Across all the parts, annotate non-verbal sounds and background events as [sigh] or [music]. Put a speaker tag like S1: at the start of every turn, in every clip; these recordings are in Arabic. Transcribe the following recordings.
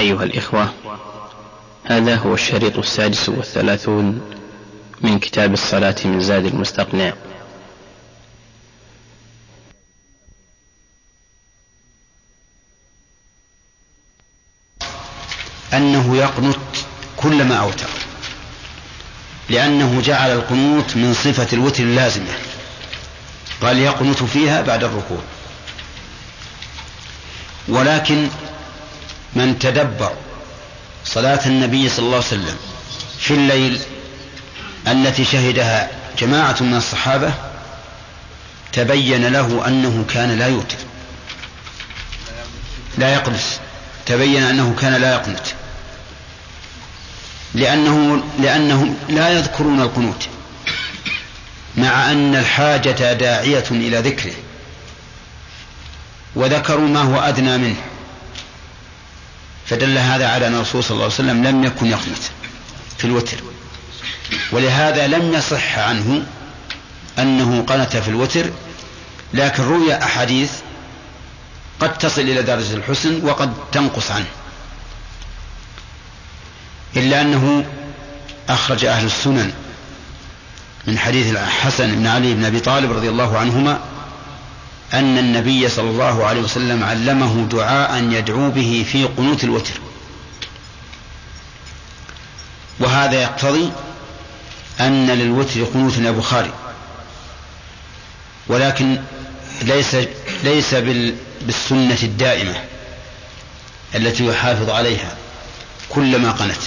S1: أيها الإخوة هذا هو الشريط السادس والثلاثون من كتاب الصلاة من زاد المستقنع.
S2: أنه يقنت كلما أوتر لأنه جعل القنوت من صفة الوتر اللازمة قال يقنت فيها بعد الركوع. ولكن من تدبر صلاة النبي صلى الله عليه وسلم في الليل التي شهدها جماعة من الصحابة تبين له أنه كان لا يوتر. لا يقنت. تبين أنه كان لا يقنت. لأنه لأنهم لا يذكرون القنوت مع أن الحاجة داعية إلى ذكره وذكروا ما هو أدنى منه. فدل هذا على أن الرسول صلى الله عليه وسلم لم يكن يقنت في الوتر. ولهذا لم يصح عنه أنه قنت في الوتر لكن روي أحاديث قد تصل إلى درجة الحسن وقد تنقص عنه. إلا أنه أخرج أهل السنن من حديث الحسن بن علي بن أبي طالب رضي الله عنهما أن النبي صلى الله عليه وسلم علمه دعاء يدعو به في قنوت الوتر. وهذا يقتضي أن للوتر قنوت يا بخاري ولكن ليس ليس بالسنة الدائمة التي يحافظ عليها كلما قنت.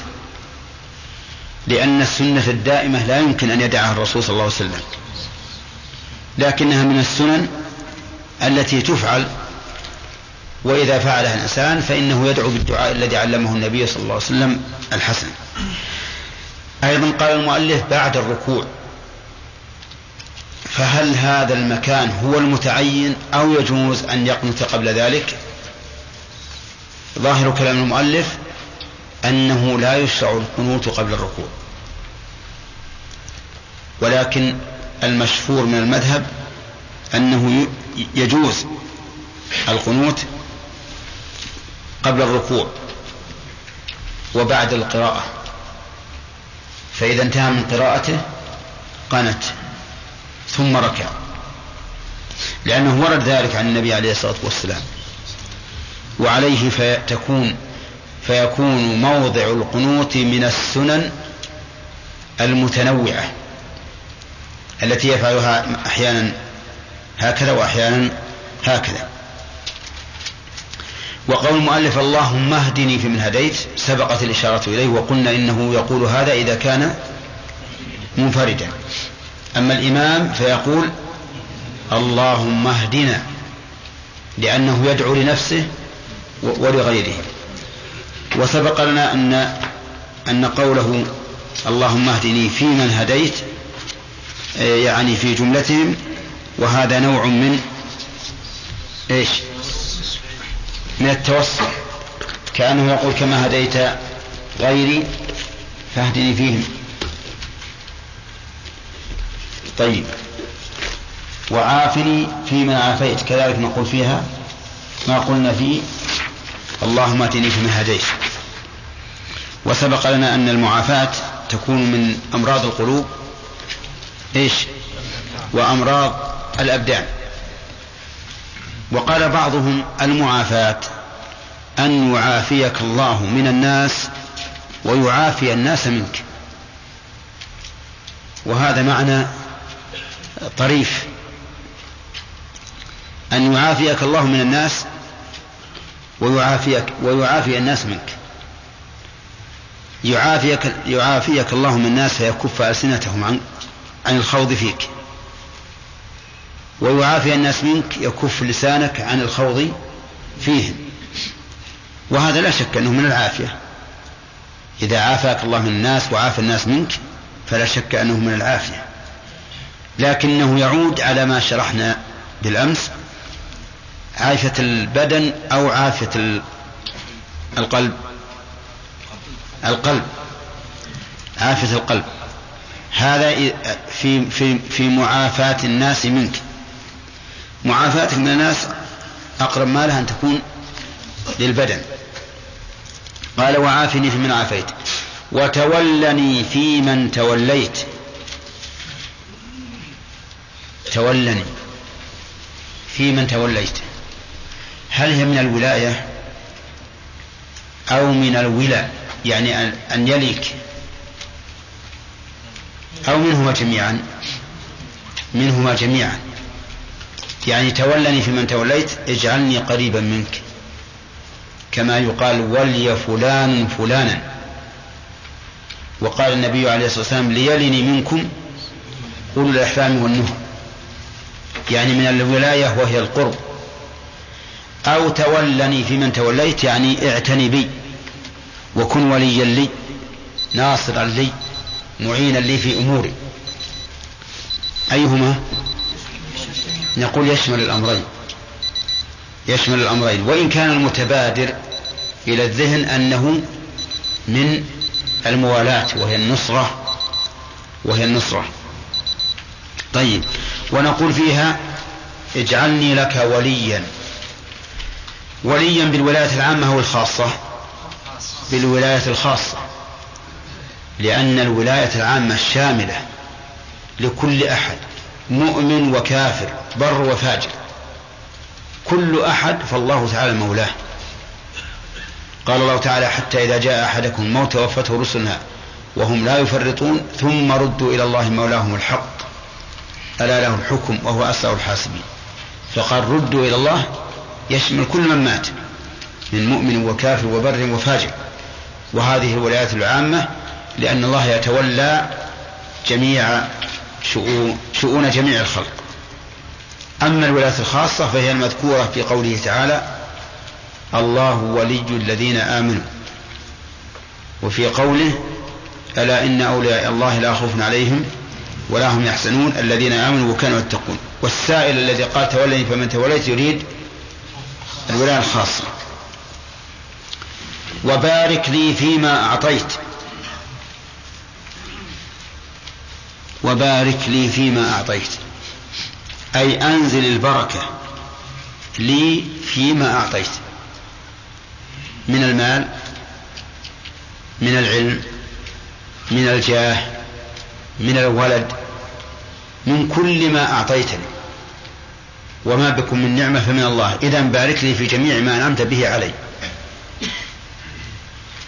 S2: لأن السنة الدائمة لا يمكن أن يدعها الرسول صلى الله عليه وسلم. لكنها من السنن التي تفعل وإذا فعلها الإنسان فإنه يدعو بالدعاء الذي علمه النبي صلى الله عليه وسلم الحسن. أيضا قال المؤلف بعد الركوع فهل هذا المكان هو المتعين أو يجوز أن يقنت قبل ذلك؟ ظاهر كلام المؤلف أنه لا يشرع القنوت قبل الركوع ولكن المشهور من المذهب أنه يجوز القنوت قبل الركوع وبعد القراءة. فإذا انتهى من قراءته قنت ثم ركع لأنه ورد ذلك عن النبي عليه الصلاة والسلام. وعليه فتكون فيكون موضع القنوت من السنن المتنوعة التي يفعلها أحيانا هكذا وأحيانا هكذا. وقول المؤلف اللهم اهدني فيمن هديت سبقت الإشارة إليه وقلنا إنه يقول هذا إذا كان منفردا. أما الإمام فيقول اللهم اهدنا لأنه يدعو لنفسه ولغيره. وسبق لنا أن أن قوله اللهم اهدني فيمن هديت يعني في جملتهم وهذا نوع من إيش؟ من التوسل كأنه يقول كما هديت غيري فاهدني فيهم. طيب. وعافني فيما عافيت. كذلك نقول فيها ما قلنا فيه. اللهم اتني فيما هديت. وسبق لنا أن المعافاة تكون من أمراض القلوب. إيش؟ وأمراض الأبدان. وقال بعضهم المعافاة أن يعافيك الله من الناس ويعافي الناس منك. وهذا معنى طريف. أن يعافيك الله من الناس ويعافيك ويعافي الناس منك. يعافيك يعافيك الله من الناس فيكف ألسنتهم عن عن الخوض فيك. ويعافي الناس منك يكف لسانك عن الخوض فيهم وهذا لا شك أنه من العافية. إذا عافاك الله من الناس وعافى الناس منك فلا شك أنه من العافية. لكنه يعود على ما شرحنا بالأمس عافية البدن أو عافية القلب. القلب. عافية القلب. هذا في في في معافاة الناس منك. معافاتك من الناس أقرب ما لها أن تكون للبدن. قال وعافني في من عافيت. وتولني في من توليت. تولني في من توليت. هل هي من الولاية أو من الولا؟ يعني أن يليك. أو منهما جميعا. منهما جميعا. يعني تولني في من توليت اجعلني قريبا منك. كما يقال ولي فلان فلانا. وقال النبي عليه الصلاة والسلام ليلني منكم أولو الأحلام والنهى. يعني من الولاية وهي القرب. أو تولني في من توليت يعني اعتني بي. وكن وليا لي ناصرا لي معينا لي في أموري. أيهما؟ نقول يشمل الأمرين. يشمل الأمرين. وإن كان المتبادر إلى الذهن أنه من الموالاة وهي النصرة وهي النصرة. طيب. ونقول فيها اجعلني لك وليا. وليا بالولاية العامة أو الخاصة؟ بالولاية الخاصة. لأن الولاية العامة الشاملة لكل أحد. مؤمن وكافر بر وفاجر. كل أحد فالله تعالى مولاه. قال الله تعالى حتى إذا جاء أحدكم الموت توفته رسلنا وهم لا يفرطون ثم ردوا إلى الله مولاهم الحق. ألا له الحكم وهو أسرع الحاسبين. فقال ردوا إلى الله يشمل كل من مات من مؤمن وكافر وبر وفاجر. وهذه الولايات العامة لأن الله يتولى جميع شؤون, شؤون جميع الخلق. أما الولاية الخاصة فهي المذكورة في قوله تعالى الله ولي الذين آمنوا وفي قوله ألا إن أولياء الله لا خوف عليهم ولا هم يحزنون الذين آمنوا وكانوا يتقون والسائل الذي قال تولني فمن توليت يريد الولاية الخاصة. وبارك لي فيما أعطيت وبارك لي فيما أعطيت. أي أنزل البركة لي فيما أعطيت. من المال من العلم من الجاه من الولد من كل ما أعطيتني. وما بكم من نعمة فمن الله. إذا بارك لي في جميع ما أنعمت به علي.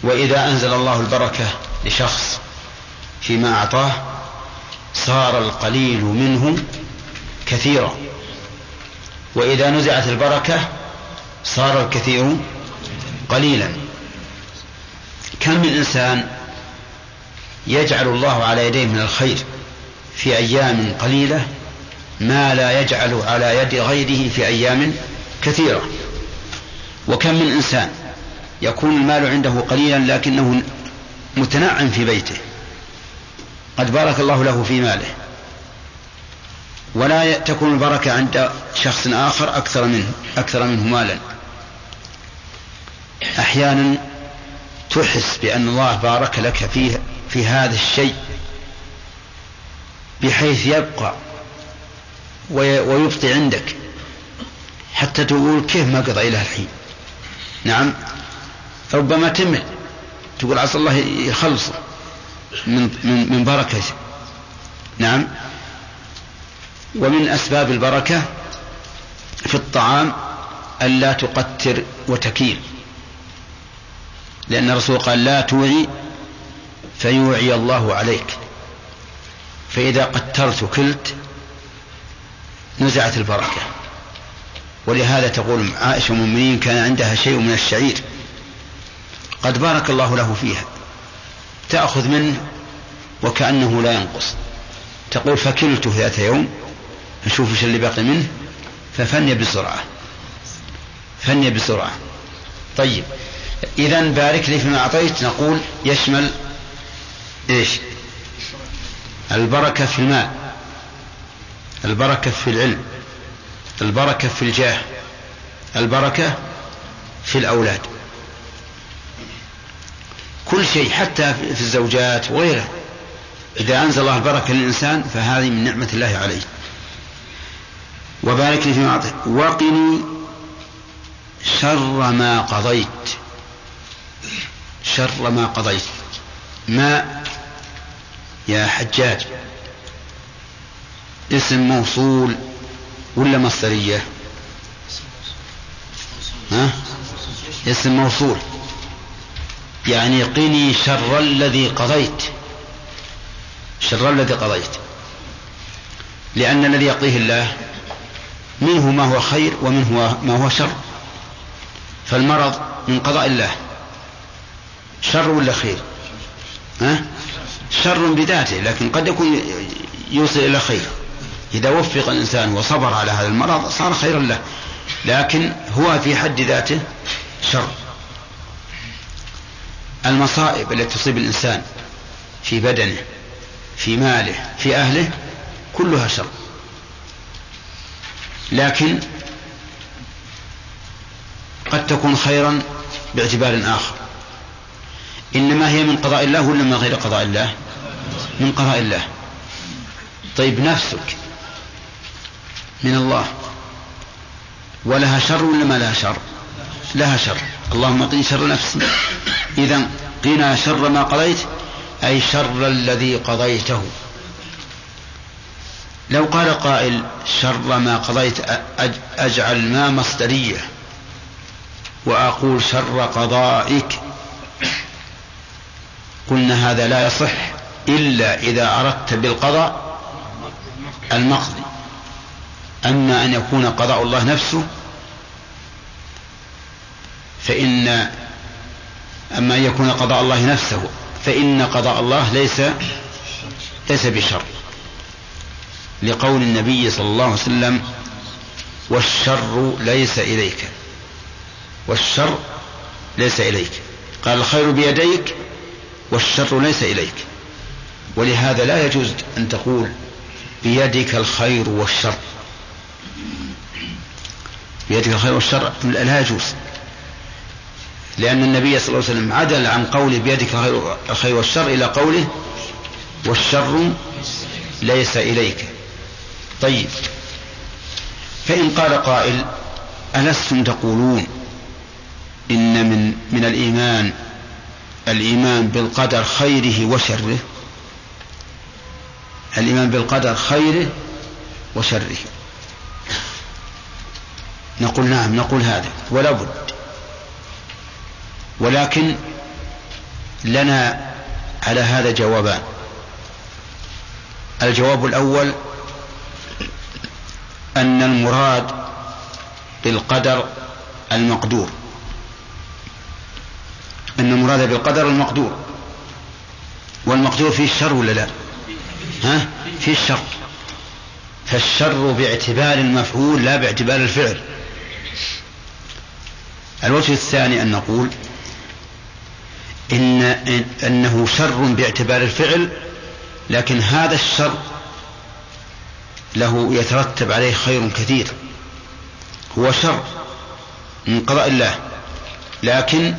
S2: وإذا أنزل الله البركة لشخص فيما أعطاه صار القليل منه كثيرا. وإذا نزعت البركة صار الكثير قليلا. كم من إنسان يجعل الله على يديه من الخير في أيام قليلة ما لا يجعل على يد غيره في أيام كثيرة؟ وكم من إنسان يكون المال عنده قليلا لكنه متنعم في بيته؟ قد بارك الله له في ماله. ولا تكون البركة عند شخص آخر أكثر منه أكثر منه مالا. أحيانا تحس بأن الله بارك لك فيه في هذا الشيء بحيث يبقى ويبطي عندك حتى تقول كيف ما قضى إلى الحين؟ نعم. ربما تمل. تقول عسى الله يخلصه. من من من بركة. نعم. ومن أسباب البركة في الطعام ألا تقتر وتكيل. لأن الرسول قال لا توعي فيوعي الله عليك. فإذا قترت كلت نزعت البركة. ولهذا تقول عائشة المؤمنين كان عندها شيء من الشعير. قد بارك الله له فيها. تأخذ منه وكأنه لا ينقص. تقول فكلته ذات يوم نشوف إيش اللي باقي منه ففني بسرعة. فني بسرعة. طيب إذا بارك لي فيما أعطيت نقول يشمل إيش؟ البركة في المال البركة في العلم البركة في الجاه البركة في الأولاد. كل شيء حتى في الزوجات وغيره إذا أنزل الله البركة للإنسان فهذه من نعمة الله عليه. وبارك لي فيما أعطيت. وقني شر ما قضيت. شر ما قضيت. ما؟ يا حجاج. اسم موصول ولا مصدرية؟ ها؟ اسم موصول. يعني قني شر الذي قضيت. شر الذي قضيت. لأن الذي يقضيه الله منه ما هو خير ومنه ما هو شر. فالمرض من قضاء الله. شر ولا خير؟ ها؟ شر بذاته لكن قد يكون يوصل إلى خير. إذا وفق الإنسان وصبر على هذا المرض صار خيرا له. لكن هو في حد ذاته شر. المصائب التي تصيب الإنسان في بدنه في ماله في أهله كلها شر. لكن قد تكون خيرا باعتبار آخر. إنما هي من قضاء الله ولا من غير قضاء الله؟ من قضاء الله. طيب نفسك من الله ولها شر ولا ما لها شر؟ لها شر. اللهم قني شر نفسي. إذا قنا شر ما قضيت أي شر الذي قضيته. لو قال قائل شر ما قضيت أجعل ما مصدرية. وأقول شر قضائك. قلنا هذا لا يصح إلا إذا أردت بالقضاء المقضي. أما أن يكون قضاء الله نفسه فإن أما أن يكون قضاء الله نفسه فإن قضاء الله ليس ليس بشر. لقول النبي صلى الله عليه وسلم والشر ليس إليك. والشر ليس إليك. قال الخير بيديك والشر ليس إليك. ولهذا لا يجوز أن تقول بيدك الخير والشر. بيدك الخير والشر لا يجوز. لأن النبي صلى الله عليه وسلم عدل عن قول بيدك الخير والشر إلى قوله والشر ليس إليك. طيب. فإن قال قائل ألستم تقولون إن من من الإيمان الإيمان بالقدر خيره وشره؟ الإيمان بالقدر خيره وشره. نقول نعم نقول هذا ولا بد. ولكن لنا على هذا جوابان. الجواب الأول أن المراد بالقدر المقدور. أن المراد بالقدر المقدور. والمقدور فيه الشر ولا لا؟ ها؟ فيه الشر. فالشر باعتبار المفعول لا باعتبار الفعل. الوجه الثاني أن نقول إن أنه شر باعتبار الفعل لكن هذا الشر له يترتب عليه خير كثير. هو شر من قضاء الله لكن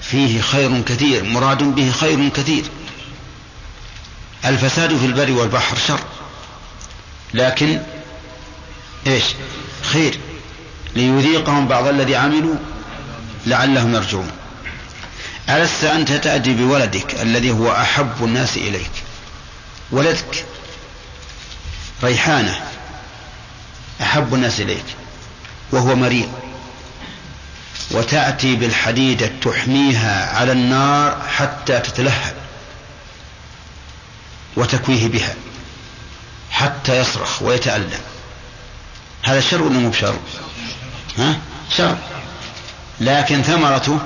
S2: فيه خير كثير مراد به خير كثير. الفساد في البر والبحر شر لكن إيش؟ خير ليذيقهم بعض الذي عملوا لعلهم يرجعون. ألست أنت تأتي بولدك الذي هو أحب الناس إليك ولدك ريحانة أحب الناس إليك وهو مريض وتأتي بالحديدة تحميها على النار حتى تتلهب وتكويه بها حتى يصرخ ويتألم هذا شر ولا مو بشر؟ ها؟ شر لكن ثمرته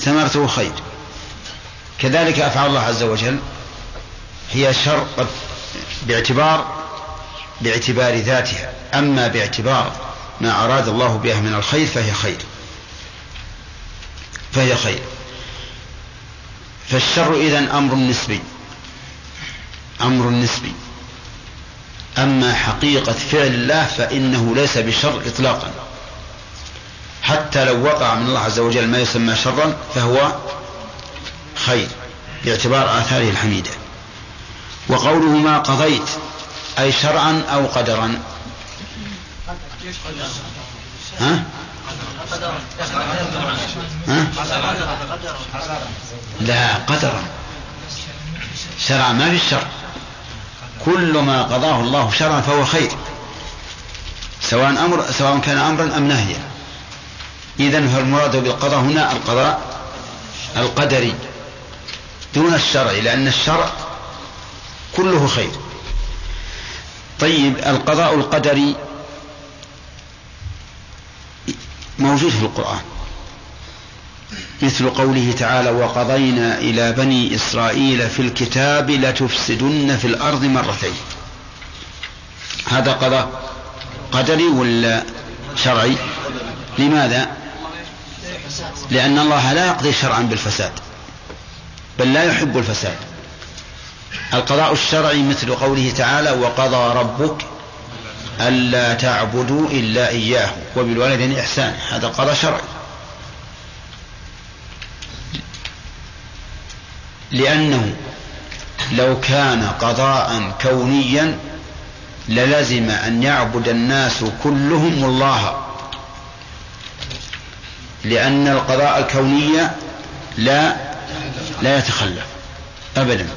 S2: ثمرته خير. كذلك أفعال الله عز وجل. هي شر باعتبار باعتبار ذاتها. أما باعتبار ما أراد الله بها من الخير فهي خير. فهي خير. فالشر إذن أمر نسبي. أمر نسبي. أما حقيقة فعل الله فإنه ليس بشر إطلاقا. حتى لو وقع من الله عز وجل ما يسمى شرا فهو خير باعتبار آثاره الحميدة. وقوله ما قضيت أي شرعا أو قدرا. ها؟ ها؟ لا قدرا. شرعا ما في الشرع. كل ما قضاه الله شرعا فهو خير سواء أمر سواء كان أمرا أم نهيا. إذا فالمراد بالقضاء هنا القضاء القدري دون الشرع لأن الشرع كله خير. طيب القضاء القدري موجود في القرآن. مثل قوله تعالى وقضينا إلى بني إسرائيل في الكتاب لتفسدن في الأرض مرتين هذا قضاء قدري ولا شرعي؟ لماذا؟ لأن الله لا يقضي شرعا بالفساد بل لا يحب الفساد. القضاء الشرعي مثل قوله تعالى وقضى ربك ألا تعبدوا إلا إياه. وبالوالدين إحسان هذا قضاء شرعي. لأنه لو كان قضاء كونيا للزم أن يعبد الناس كلهم الله لأن القضاء الكوني لا لا يتخلف أبدا.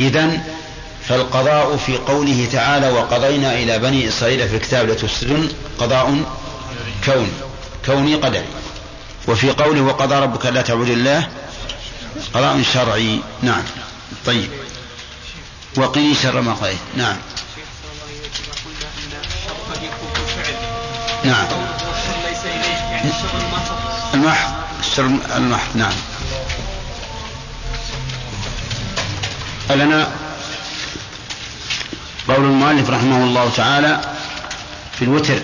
S2: إذا فالقضاء في قوله تعالى وقضينا إلى بني إسرائيل في الكتاب لتفسدن قضاء كوني كوني قدري. وفي قوله وقضى ربك لا تعبد الله قضاء شرعي. نعم. طيب. وقيل شر ما قضيت. نعم. نعم. المحض. الشر المحض نعم. لنا قول المؤلف رحمه الله تعالى في الوتر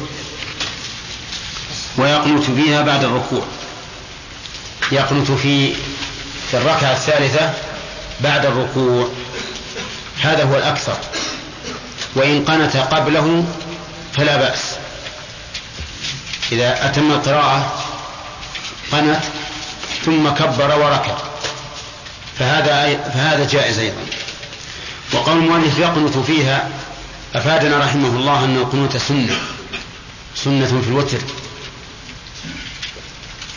S2: ويقنت فيها بعد الركوع. يقنت في في الركعة الثالثة بعد الركوع. هذا هو الأكثر. وإن قنت قبله فلا بأس. إذا أتم القراءة قنت ثم كبر وركع فهذا فهذا جائز أيضا. وقول المؤلف يقنت فيها أفادنا رحمه الله أن القنوت سنة سنة في الوتر.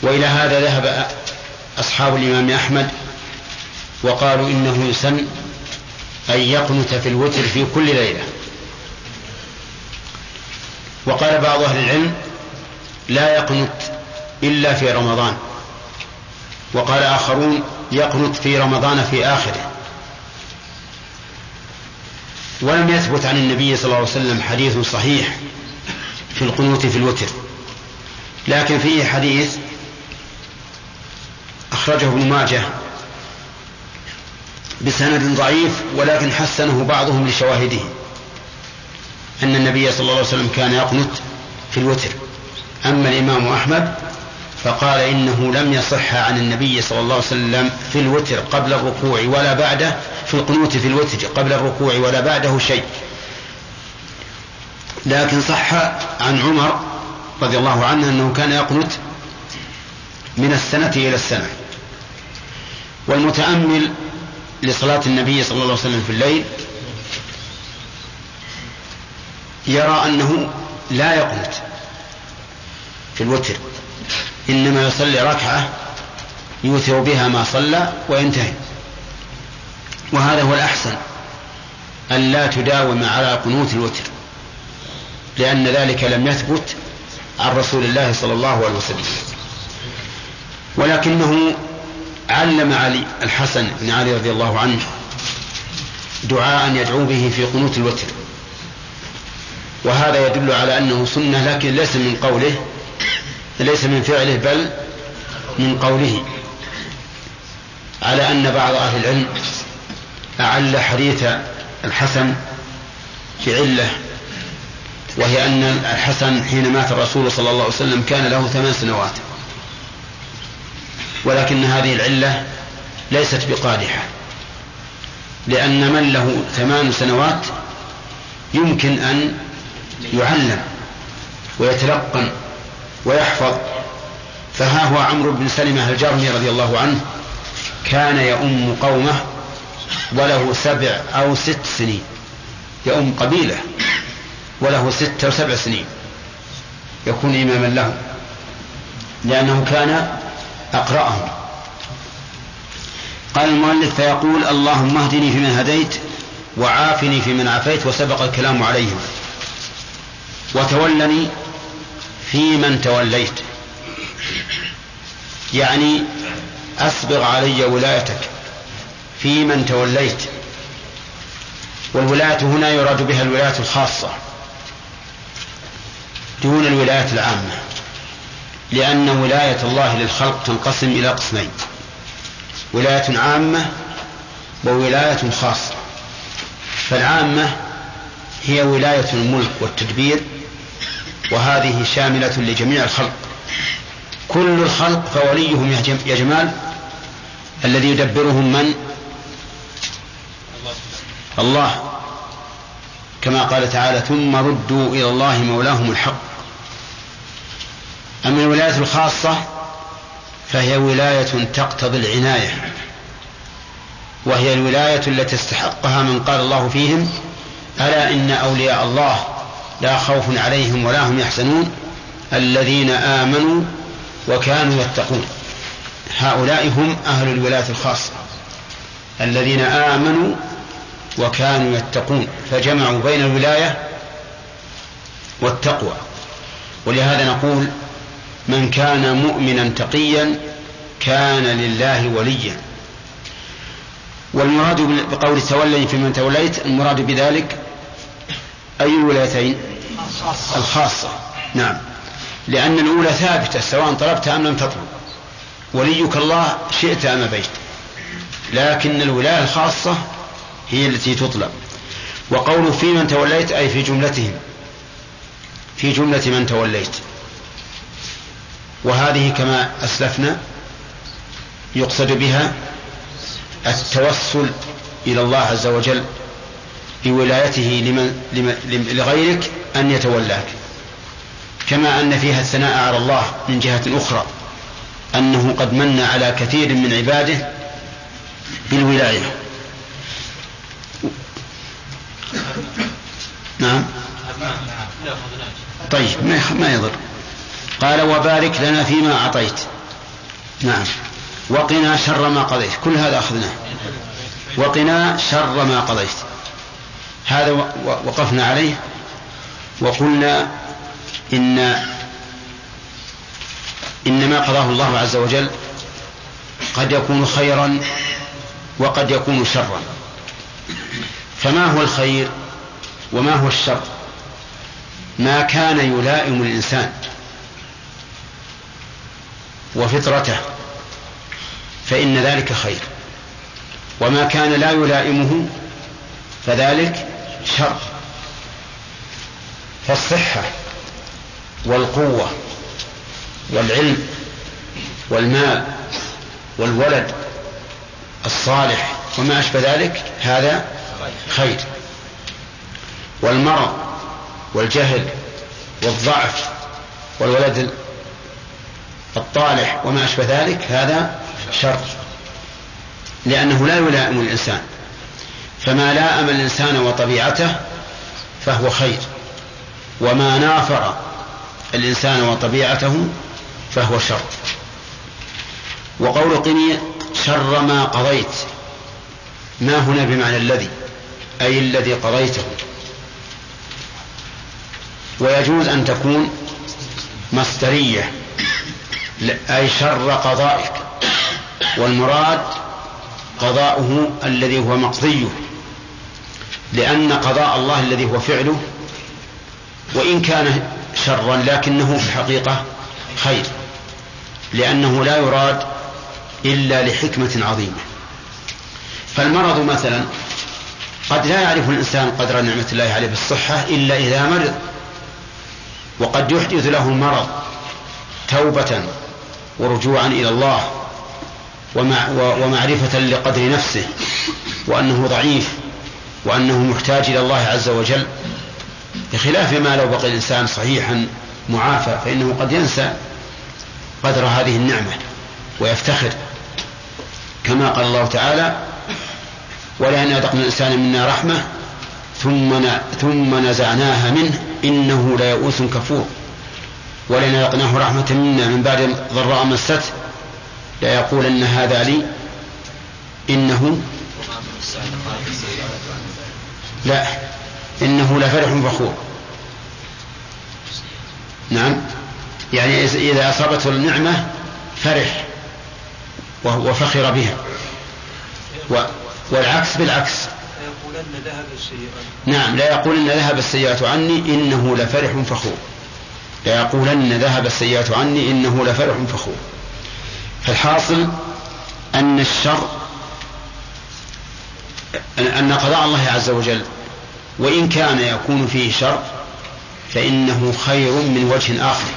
S2: وإلى هذا ذهب أصحاب الإمام أحمد وقالوا إنه يسن أن يقنت في الوتر في كل ليلة. وقال بعض أهل العلم لا يقنت إلا في رمضان. وقال آخرون يقنت في رمضان في آخره. ولم يثبت عن النبي صلى الله عليه وسلم حديث صحيح في القنوت في الوتر. لكن فيه حديث أخرجه ابن ماجه بسند ضعيف ولكن حسنه بعضهم لشواهده أن النبي صلى الله عليه وسلم كان يقنت في الوتر. أما الإمام أحمد فقال إنه لم يصح عن النبي صلى الله عليه وسلم في الوتر قبل الركوع ولا بعده في القنوت في الوتر قبل الركوع ولا بعده شيء. لكن صح عن عمر رضي الله عنه أنه كان يقنت من السنة إلى السنة. والمتأمل لصلاة النبي صلى الله عليه وسلم في الليل يرى أنه لا يقنت. في الوتر. إنما يصلي ركعة يوثر بها ما صلى وينتهي. وهذا هو الأحسن أن لا تداوم على قنوت الوتر لأن ذلك لم يثبت عن رسول الله صلى الله عليه وسلم. ولكنه علم علي الحسن بن علي رضي الله عنه دعاء يدعو به في قنوت الوتر. وهذا يدل على أنه سنة لكن ليس من قوله ليس من فعله بل من قوله على أن بعض أهل العلم أعل حديث الحسن في علة وهي أن الحسن حين مات الرسول صلى الله عليه وسلم كان له ثمان سنوات ولكن هذه العلة ليست بقادحة لأن من له ثمان سنوات يمكن أن يعلم ويتلقن ويحفظ. فها هو عمرو بن سلمة الجرمي رضي الله عنه. كان يؤم قومه وله سبع أو ست سنين. يؤم قبيلة وله ست أو سبع سنين. يكون إماما له. لأنه كان أقرأهم. قال المؤلف فيقول اللهم اهدني فيمن هديت وعافني فيمن عافيت وسبق الكلام عليهم. وتولني فيمن توليت. يعني أسبغ علي ولايتك فيمن توليت. والولاية هنا يراد بها الولاية الخاصة دون الولاية العامة لأن ولاية الله للخلق تنقسم إلى قسمين ولاية عامة وولاية خاصة. فالعامة هي ولاية الملك والتدبير وهذه شاملة لجميع الخلق. كل الخلق فوليهم يا جمال. الذي يدبرهم من؟ الله. كما قال تعالى ثم ردوا إلى الله مولاهم الحق. أما الولاية الخاصة فهي ولاية تقتضي العناية. وهي الولاية التي استحقها من قال الله فيهم ألا إن أولياء الله لا خوف عليهم ولا هم يحزنون الذين آمنوا وكانوا يتقون. هؤلاء هم أهل الولاية الخاصة. الذين آمنوا وكانوا يتقون فجمعوا بين الولاية والتقوى. ولهذا نقول من كان مؤمنا تقيا كان لله وليا. والمراد بقول تولي في من توليت المراد بذلك أي الولايتين؟ الخاصة. نعم. لأن الأولى ثابتة سواء طلبت أم لم تطلب. وليك الله شئت أم أبيت. لكن الولاية الخاصة هي التي تطلب. وقول في من توليت أي في جملتهم. في جملة من توليت. وهذه كما أسلفنا يقصد بها التوسل إلى الله عز وجل بولايته لمن لغيرك أن يتولاك كما أن فيها الثناء على الله من جهة أخرى أنه قد من على كثير من عباده بالولاية. نعم. طيب ما يضر. قال وبارك لنا فيما أعطيت. نعم. وقنا شر ما قضيت. كل هذا أخذناه. وقنا شر ما قضيت. هذا وقفنا عليه. وقلنا إن إن ما قضاه الله عز وجل قد يكون خيرا وقد يكون شرا. فما هو الخير وما هو الشر؟ ما كان يلائم الإنسان وفطرته فإن ذلك خير. وما كان لا يلائمه فذلك شر. فالصحة والقوة والعلم والمال والولد الصالح وما أشبه ذلك هذا خير. والمرض والجهل والضعف والولد الطالح وما أشبه ذلك هذا شر. لأنه لا يلائم الإنسان. فما لائم الإنسان وطبيعته فهو خير. وما نافر الإنسان وطبيعته فهو شر. وقول قني شر ما قضيت. ما هنا بمعنى الذي أي الذي قضيته. ويجوز أن تكون مصدرية أي شر قضائك. والمراد قضاؤه الذي هو مقضيه. لأن قضاء الله الذي هو فعله وإن كان شرا لكنه في الحقيقة خير لأنه لا يراد إلا لحكمة عظيمة. فالمرض مثلا قد لا يعرف الإنسان قدر نعمة الله عليه بالصحة إلا إذا مرض وقد يحدث له المرض توبة ورجوعا إلى الله ومعرفة لقدر نفسه وأنه ضعيف وأنه محتاج إلى الله عز وجل. بخلاف ما لو بقي الإنسان صحيحا معافى فإنه قد ينسى قدر هذه النعمة ويفتخر. كما قال الله تعالى ولئن أذقنا الإنسان منا رحمة ثم ثم نزعناها منه إنه ليئوس كفور. ولئن أذقناه رحمة منا من بعد ضراء مسته لا يقولن هذا لي إنه لا. إنه لفرح فخور. نعم. يعني إذا أصابته النعمة فرح وفخر بها. والعكس بالعكس. نعم لا يقولن ذهب السيئات عني إنه لفرح فخور. لا يقولن ذهب السيئات عني إنه لفرح فخور. فالحاصل أن الشر أن قضاء الله عز وجل وإن كان يكون فيه شر فإنه خير من وجه آخر.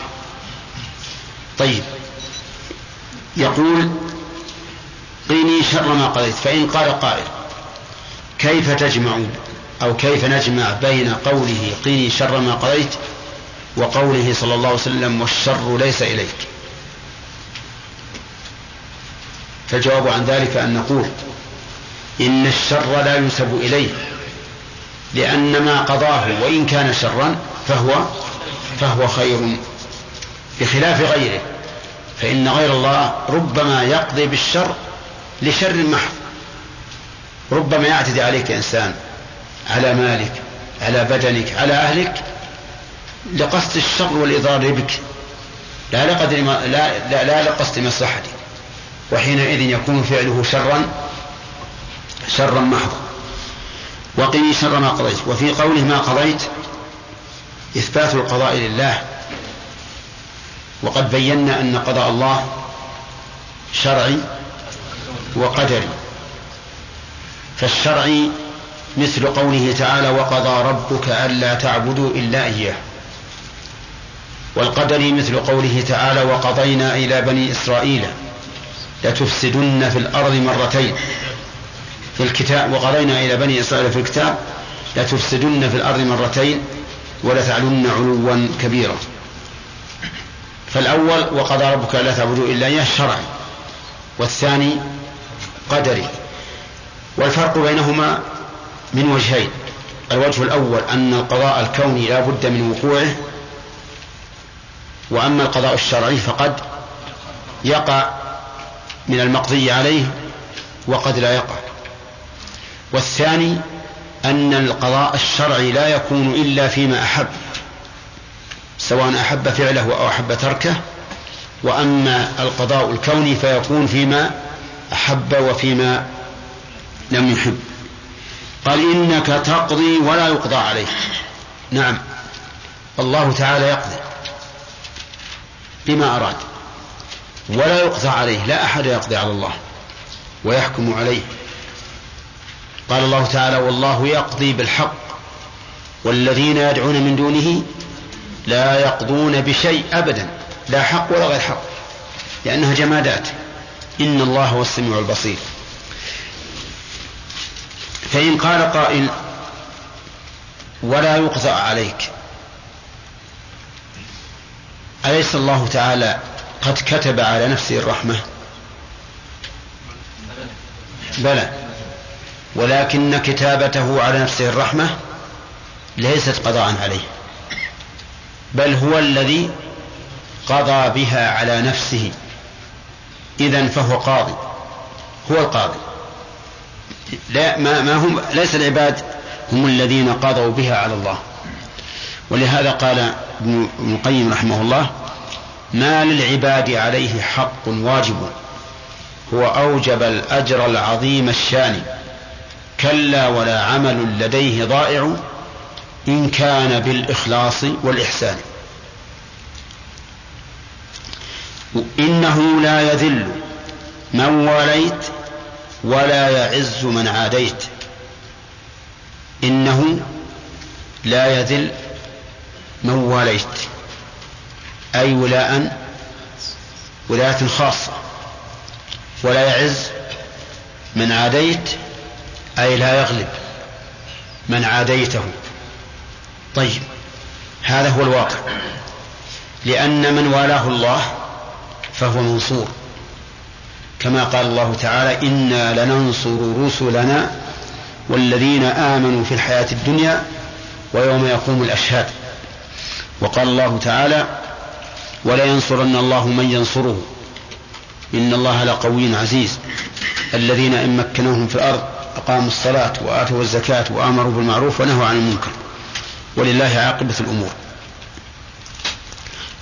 S2: طيب. يقول قيني شر ما قضيت. فإن قال قائل كيف تجمع أو كيف نجمع بين قوله قيني شر ما قضيت وقوله صلى الله عليه وسلم والشر ليس إليك فالجواب عن ذلك أن نقول إن الشر لا ينسب إليه. لأن ما قضاه وإن كان شرا فهو فهو خير بخلاف غيره. فإن غير الله ربما يقضي بالشر لشر محض. ربما يعتدي عليك إنسان على مالك على بدنك على أهلك لقصد الشر والإضرار بك. لا ما لا, لا, لا لقصد مصلحتك. وحينئذ يكون فعله شرا شرا محضا. وقني شر ما قضيت. وفي قوله ما قضيت إثبات القضاء لله. وقد بينا أن قضاء الله شرعي وقدري. فالشرعي مثل قوله تعالى وقضى ربك ألا تعبدوا إلا إياه والقدري مثل قوله تعالى وقضينا إلى بني إسرائيل لتفسدن في الأرض مرتين في الكتاب وقضينا إلى بني إسرائيل في الكتاب لتفسدن في الأرض مرتين ولتعلن علوا كبيرا. فالأول وقضى ربك لا تعبدوا إلا إياه شرعي والثاني قدري. والفرق بينهما من وجهين. الوجه الأول أن القضاء الكوني لا بد من وقوعه وأما القضاء الشرعي فقد يقع من المقضي عليه وقد لا يقع. والثاني أن القضاء الشرعي لا يكون إلا فيما أحب سواء أحب فعله أو أحب تركه وأما القضاء الكوني فيكون فيما أحب وفيما لم يحب. قال إنك تقضي ولا يقضى عليك. نعم. الله تعالى يقضي بما أراد. ولا يقضى عليه. لا أحد يقضي على الله. ويحكم عليه. قال الله تعالى والله يقضي بالحق والذين يدعون من دونه لا يقضون بشيء أبدا لا حق ولا غير حق لأنها جمادات. إن الله هو السميع البصير. فإن قال قائل ولا يقضى عليك. أليس الله تعالى قد كتب على نفسه الرحمة؟ بلى. ولكن كتابته على نفسه الرحمة ليست قضاء عليه بل هو الذي قضى بها على نفسه. إذا فهو قاضي هو القاضي. لا ما, ما هم ليس العباد هم الذين قضوا بها على الله. ولهذا قال ابن القيم رحمه الله ما للعباد عليه حق واجب هو أوجب الأجر العظيم الشان كلا ولا عمل لديه ضائع إن كان بالإخلاص والإحسان. إنه لا يذل من واليت ولا يعز من عاديت. إنه لا يذل من واليت. أي ولاء ولاية خاصة. ولا يعز من عاديت أي لا يغلب من عاديته. طيب هذا هو الواقع. لأن من والاه الله فهو منصور. كما قال الله تعالى إنا لننصر رسلنا والذين آمنوا في الحياة الدنيا ويوم يقوم الأشهاد. وقال الله تعالى ولينصرن الله من ينصره. إن الله لقوي عزيز. الذين إن مكنوهم في الأرض أقاموا الصلاة وآتوا الزكاة وآمروا بالمعروف ونهوا عن المنكر. ولله عاقبة الأمور.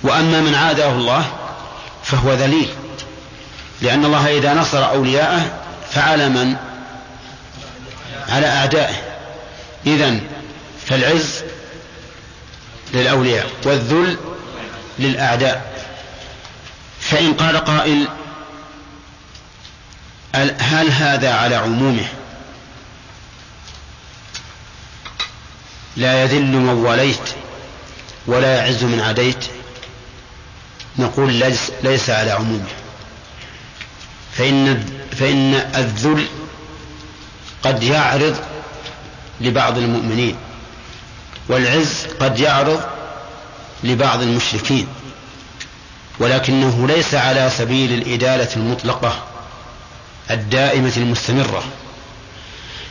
S2: وأما من عاداه الله فهو ذليل. لأن الله إذا نصر أولياءه فعلى من؟ على أعدائه. إذا فالعز للأولياء والذل للأعداء. فإن قال قائل هل هذا على عمومه؟ لا يذل من وليت ولا يعز من عديت نقول ليس, ليس على عمومه فإن, فإن الذل قد يعرض لبعض المؤمنين والعز قد يعرض لبعض المشركين ولكنه ليس على سبيل الإدالة المطلقة الدائمة المستمرة.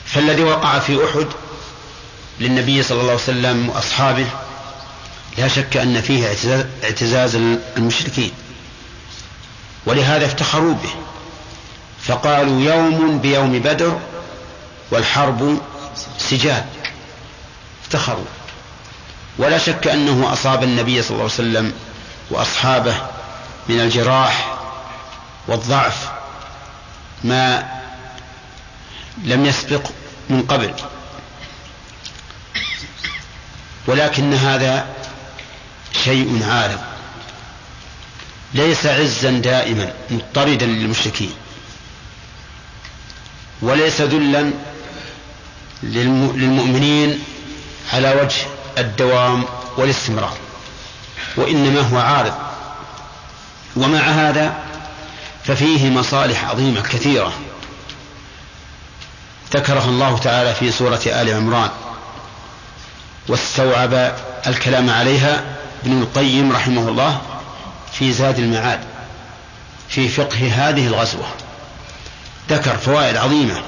S2: فالذي وقع في أحد للنبي صلى الله عليه وسلم وأصحابه لا شك أن فيه اعتزاز المشركين. ولهذا افتخروا به. فقالوا يوم بيوم بدر والحرب سجال افتخروا. ولا شك أنه أصاب النبي صلى الله عليه وسلم وأصحابه من الجراح والضعف ما لم يسبق من قبل. ولكن هذا شيء عارض. ليس عزا دائما مضطردا للمشركين. وليس ذلا للمؤمنين على وجه الدوام والاستمرار. وإنما هو عارض. ومع هذا ففيه مصالح عظيمة كثيرة. ذكرها الله تعالى في سورة آل عمران. واستوعب الكلام عليها ابن القيم رحمه الله في زاد المعاد في فقه هذه الغزوة. ذكر فوائد عظيمة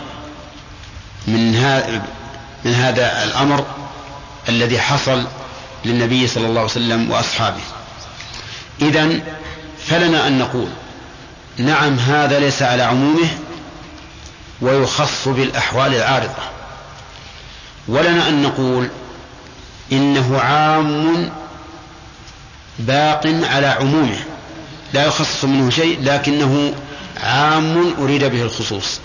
S2: من هذا من هذا الأمر الذي حصل للنبي صلى الله عليه وسلم وأصحابه. إذا فلنا أن نقول نعم هذا ليس على عمومه ويخص بالأحوال العارضة. ولنا أن نقول إنه عام باق على عمومه. لا يخصص منه شيء لكنه عام أريد به الخصوص.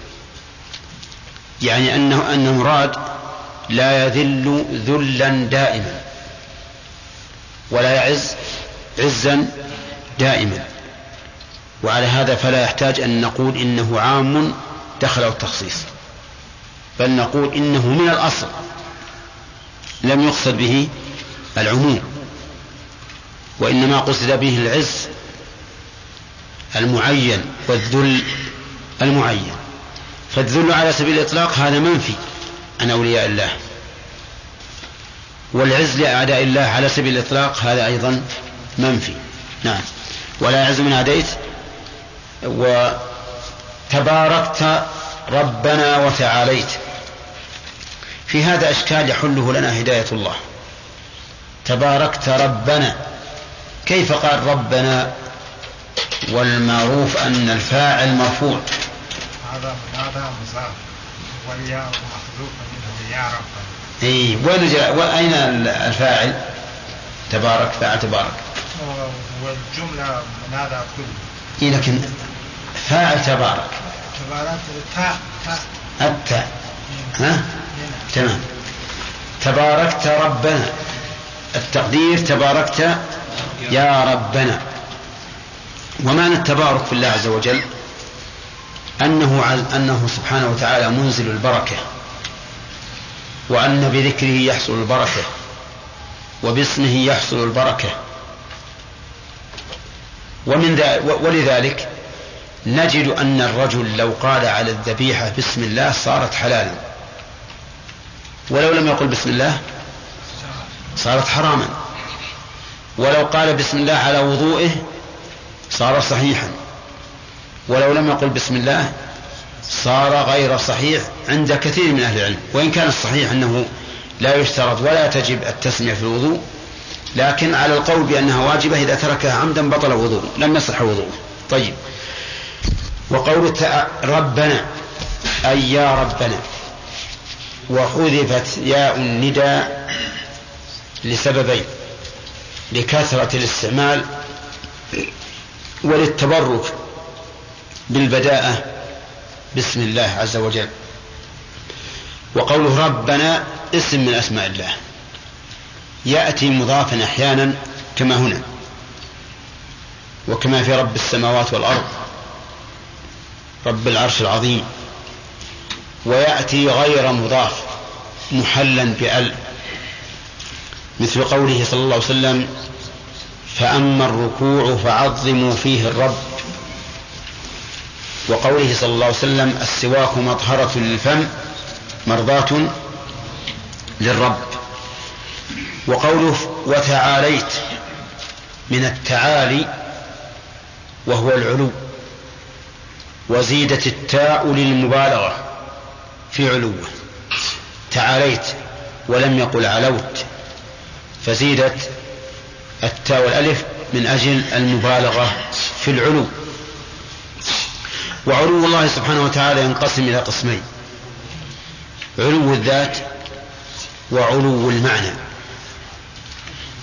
S2: يعني أنه أن المراد لا يذل ذلا دائما ولا يعز عزا دائما. وعلى هذا فلا يحتاج أن نقول إنه عام دخله التخصيص بل نقول إنه من الأصل. لم يقصد به العموم وإنما قصد به العز المعين والذل المعين. فالذل على سبيل الإطلاق هذا منفي عن أولياء الله والعز لأعداء الله على سبيل الإطلاق هذا أيضا منفي. نعم. ولا يعز من عديت وتباركت ربنا وتعاليت. في هذا أشكال يحله لنا هداية الله. تباركت ربنا. كيف قال ربنا؟ والمعروف أن الفاعل مرفوع.
S3: هذا هذا مضاف. والياء محذوفة منه يا رب.
S2: إي وين جاء؟ وأين الفاعل؟ تبارك فاعل تبارك.
S3: والجملة من هذا كله
S2: إي لكن فاعل تبارك.
S3: تبارك التاء تاء.
S2: التاء. ها؟ تمام. تباركت ربنا. التقدير تباركت يا ربنا. ومعنى التبارك في الله عز وجل أنه أنه سبحانه وتعالى منزل البركة وأن بذكره يحصل البركة وباسمه يحصل البركة. ومن ولذلك نجد أن الرجل لو قال على الذبيحة بسم الله صارت حلالا. ولو لم يقل بسم الله صارت حراما. ولو قال بسم الله على وضوئه صار صحيحا. ولو لم يقل بسم الله صار غير صحيح عند كثير من أهل العلم. وإن كان الصحيح أنه لا يشترط ولا تجب التسمية في الوضوء لكن على القول بأنها واجبة إذا تركها عمدا بطل وضوء لم يصح وضوءه. طيب. وقول ربنا أي يا ربنا. وحذفت ياء النداء لسببين لكثرة الاستعمال وللتبرك بالبداءة بسم الله عز وجل. وقوله ربنا اسم من أسماء الله. يأتي مضافا أحيانا كما هنا وكما في رب السماوات والأرض رب العرش العظيم. ويأتي غير مضاف محلا بأل. مثل قوله صلى الله عليه وسلم فأما الركوع فعظموا فيه الرب. وقوله صلى الله عليه وسلم السواك مطهرة للفم مرضاة للرب. وقوله وتعاليت من التعالي وهو العلو. وزيدت التاء للمبالغة. في علوه. تعاليت ولم يقل علوت. فزيدت التاء والألف من أجل المبالغة في العلو. وعلو الله سبحانه وتعالى ينقسم إلى قسمين. علو الذات وعلو المعنى.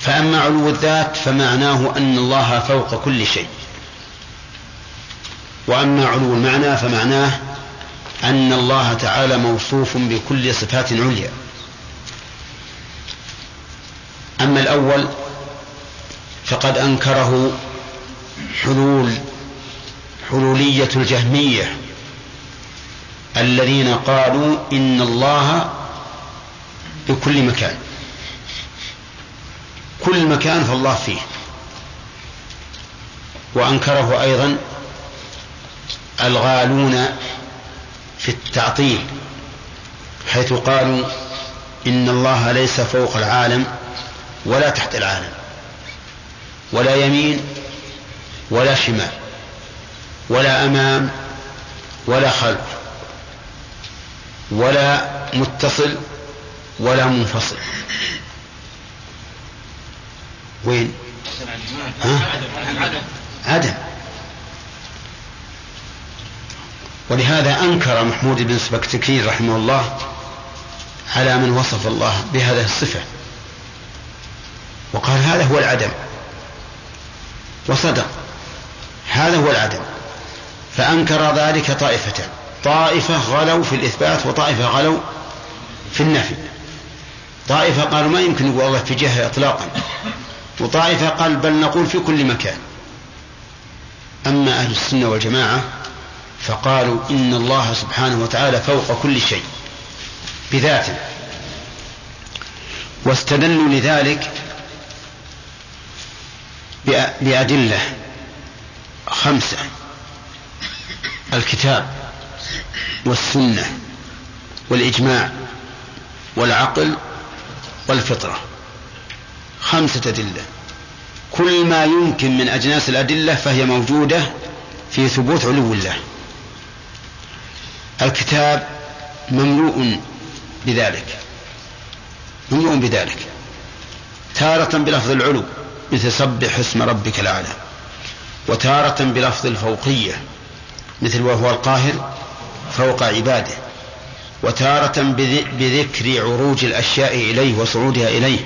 S2: فأما علو الذات فمعناه أن الله فوق كل شيء. وأما علو المعنى فمعناه أن الله تعالى موصوف بكل صفات عليا. أما الأول فقد أنكره حلول حلولية الجهمية الذين قالوا إن الله بكل مكان. كل مكان فالله فيه. وأنكره أيضا الغالون في التعطيل حيث قالوا إن الله ليس فوق العالم ولا تحت العالم ولا يمين ولا شمال ولا أمام ولا خلف ولا متصل ولا منفصل. وين؟ ها؟ عدم ولهذا أنكر محمود بن سبكتكين رحمه الله على من وصف الله بهذه الصفة. وقال هذا هو العدم. وصدق. هذا هو العدم. فأنكر ذلك طائفتان طائفة غلوا في الإثبات وطائفة غلوا في النفي. طائفة قالوا ما يمكن نقول الله في جهة إطلاقا. وطائفة قال بل نقول في كل مكان. أما أهل السنة والجماعة فقالوا إن الله سبحانه وتعالى فوق كل شيء بذاته. واستدلوا لذلك بأدلة خمسة. الكتاب والسنة والإجماع والعقل والفطرة. خمسة أدلة. كل ما يمكن من أجناس الأدلة فهي موجودة في ثبوت علو الله. الكتاب مملوء بذلك مملوء بذلك تارة بلفظ العلو مثل سبح اسم ربك الأعلى وتارة بلفظ الفوقية مثل وهو القاهر فوق عباده وتارة بذكر عروج الأشياء إليه وصعودها إليه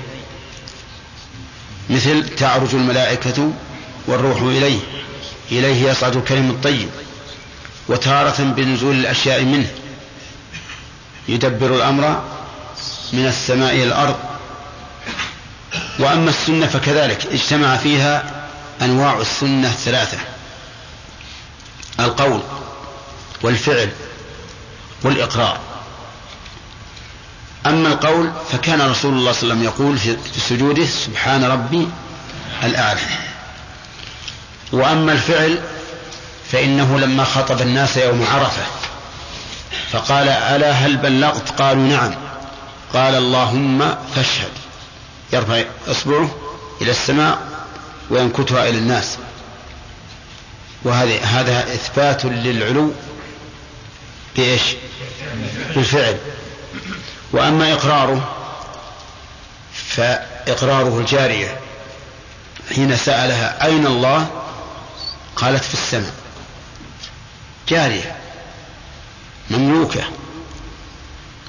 S2: مثل تعرج الملائكة والروح إليه إليه يصعد الكلم الطيب. وتارة بنزول الأشياء منه. يدبر الأمر من السماء إلى الأرض. وأما السنة فكذلك اجتمع فيها أنواع السنة ثلاثة. القول والفعل والإقرار. أما القول فكان رسول الله صلى الله عليه وسلم يقول في سجوده سبحان ربي الأعلى. وأما الفعل فإنه لما خطب الناس يوم عرفة فقال ألا هل بلغت؟ قالوا نعم. قال اللهم فاشهد. يرفع إصبعه إلى السماء وينكتها إلى الناس. وهذا هذا إثبات للعلو بإيش؟ بالفعل. وأما إقراره فإقراره الجارية حين سألها أين الله؟ قالت في السماء. جارية مملوكة.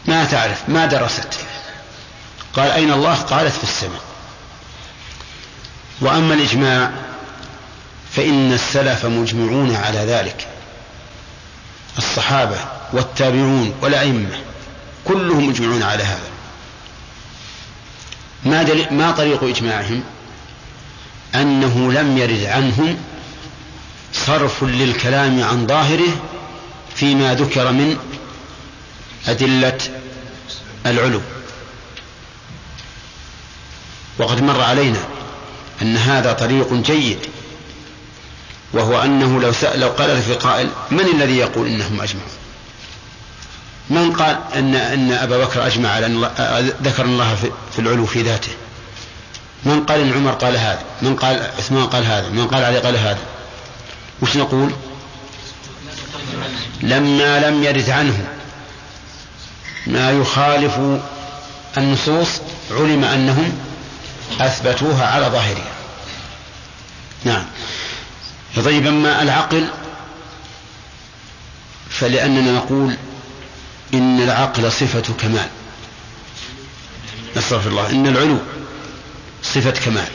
S2: ما تعرف ما درست. قال أين الله؟ قالت في السماء. وأما الإجماع فإن السلف مجمعون على ذلك. الصحابة والتابعون والأئمة كلهم مجمعون على هذا. ما. ما طريق إجماعهم؟ أنه لم يرد عنهم صرف للكلام عن ظاهره فيما ذكر من أدلة العلو. وقد مر علينا أن هذا طريق جيد وهو أنه لو سأل لو قال في قائل من الذي يقول إنهم أجمعوا من قال أن أن أبا بكر أجمع على أن ذكر الله في العلو في ذاته؟ من قال إن عمر قال هذا؟ من قال عثمان قال هذا؟ من قال علي قال هذا؟ وش نقول؟ لما لم يرد عنه. ما يخالف النصوص علم أنهم أثبتوها على ظاهرها. نعم. طيب أما العقل فلأننا نقول إن العقل صفة كمال. نستغفر الله. إن العلو صفة كمال.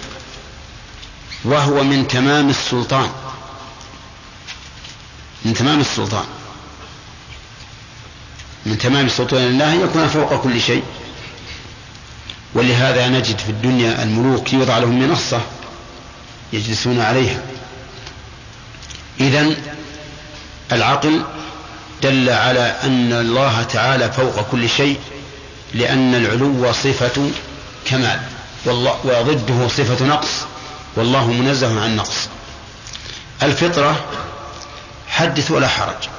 S2: وهو من تمام السلطان. من تمام السلطان. من تمام سلطان الله يكون فوق كل شيء. ولهذا نجد في الدنيا الملوك يوضع لهم منصة يجلسون عليها. إذن العقل دل على أن الله تعالى فوق كل شيء لأن العلو صفة كمال. والله وضده صفة نقص. والله منزه عن نقص. الفطرة حدث ولا حرج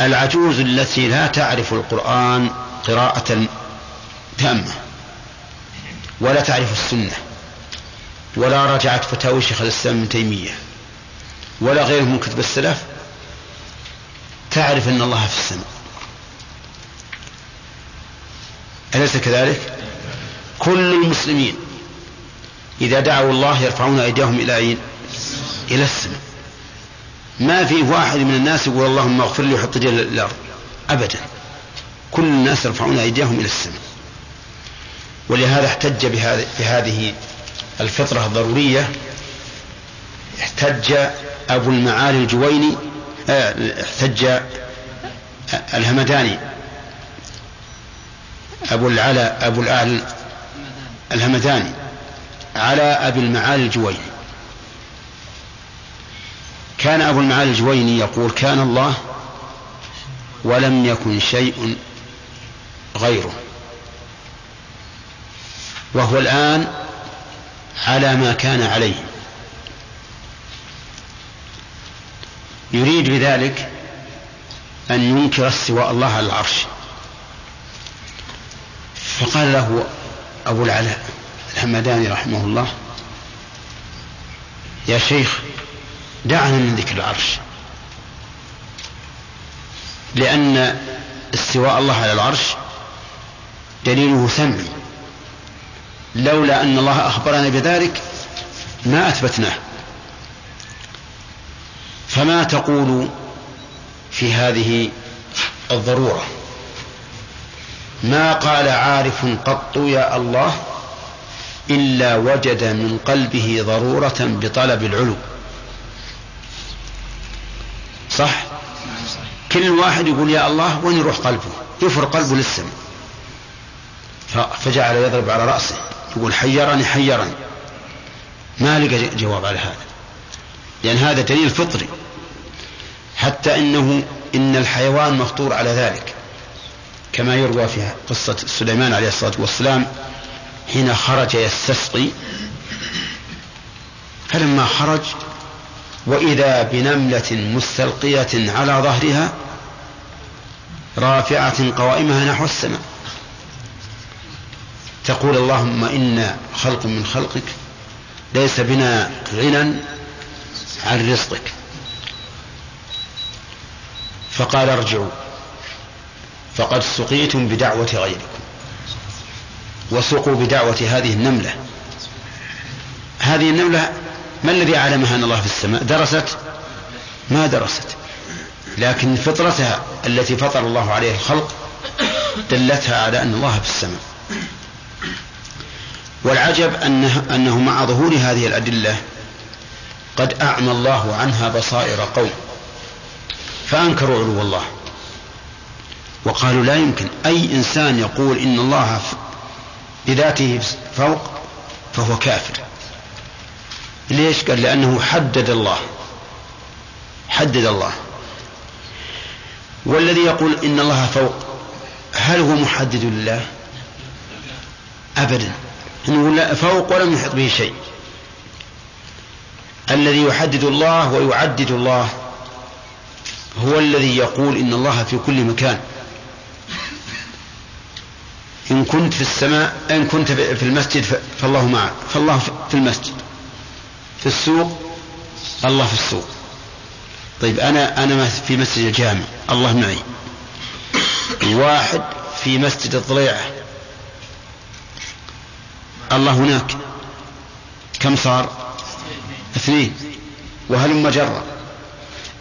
S2: العجوز التي لا تعرف القرآن قراءة تامة ولا تعرف السنة ولا رجعت فتاوي شيخ الإسلام ابن تيمية ولا غيره من كتب السلف تعرف أن الله في السماء أليس كذلك؟ كل المسلمين إذا دعوا الله يرفعون أيديهم إلى أين؟ إلى السماء ما في واحد من الناس يقول اللهم اغفر لي وحط يدي الأرض. أبدا. كل الناس يرفعون أيديهم إلى السماء. ولهذا احتج بهذه الفطرة الضرورية احتج أبو المعالي الجويني آه احتج الهمداني. أبو العلا أبو الأعلى الهمداني على أبي المعالي الجويني. كان أبو المعالي الجويني يقول كان الله ولم يكن شيء غيره. وهو الآن على ما كان عليه. يريد بذلك أن ينكر استواء الله على العرش. فقال له أبو العلاء الحمداني رحمه الله يا شيخ دعنا من ذكر العرش. لأن استواء الله على العرش دليله سمعي لولا أن الله أخبرنا بذلك ما أثبتناه. فما تقول في هذه الضرورة؟ ما قال عارف قط يا الله إلا وجد من قلبه ضرورة بطلب العلو. صح؟ كل واحد يقول يا الله وين يروح قلبه؟ يفر قلبه للسماء. فجعل يضرب على رأسه. يقول حيرني حيرني. ما لقى جواب على هذا. لأن هذا دليل فطري. حتى إنه إن الحيوان مفطور على ذلك. كما يروى في قصة سليمان عليه الصلاة والسلام حين خرج يستسقي. فلما خرج وإذا بنملة مستلقية على ظهرها رافعة قوائمها نحو السماء. تقول اللهم إنا خلق من خلقك ليس بنا غنى عن رزقك. فقال ارجعوا. فقد سقيتم بدعوة غيركم. وسقوا بدعوة هذه النملة. هذه النملة ما الذي علمها أن الله في السماء؟ درست؟ ما درست. لكن فطرتها التي فطر الله عليها الخلق دلتها على أن الله في السماء. والعجب أنه, أنه مع ظهور هذه الأدلة قد أعمى الله عنها بصائر قوم فأنكروا علو الله. وقالوا لا يمكن. أي إنسان يقول إن الله بذاته فوق فهو كافر. ليش؟ قال لأنه حدد الله. حدد الله. والذي يقول إن الله فوق هل هو محدد لله أبدا. إنه فوق ولم يحط به شيء. الذي يحدد الله ويعدد الله هو الذي يقول إن الله في كل مكان. إن كنت في السماء إن كنت في المسجد فالله معك. فالله في المسجد. في السوق؟ الله في السوق. طيب أنا أنا في مسجد الجامع. الله معي. واحد في مسجد الضليعة. الله هناك. كم صار؟ اثنين. وهلم جرا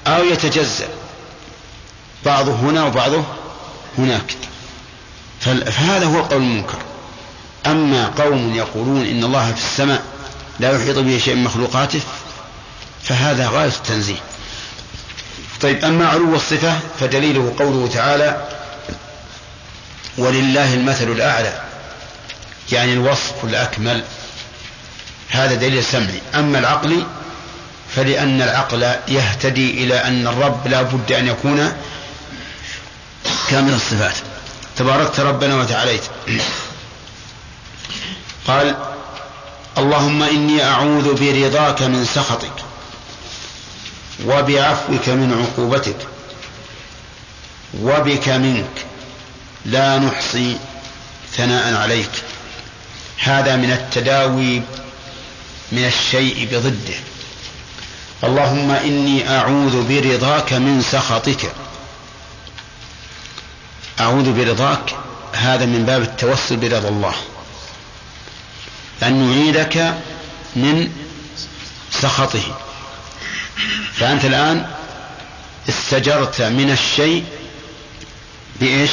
S2: أو يتجزأ. بعضه هنا وبعضه هناك. فهذا هو القول المنكر. أما قوم يقولون إن الله في السماء لا يحيط به شيء من مخلوقاته فهذا غاية التنزيه. طيب أما علو الصفة فدليله قوله تعالى ولله المثل الأعلى. يعني الوصف الأكمل. هذا دليل سمعي أما العقلي فلأن العقل يهتدي إلى أن الرب لا بد أن يكون كامل الصفات. تباركت ربنا وتعاليت. قال اللهم إني أعوذ برضاك من سخطك وبعفوك من عقوبتك وبك منك لا نحصي ثناء عليك. هذا من التداوي من الشيء بضده. اللهم إني أعوذ برضاك من سخطك. أعوذ برضاك هذا من باب التوسل برضا الله. أن نعيدك من سخطه. فأنت الآن استجرت من الشيء بإيش؟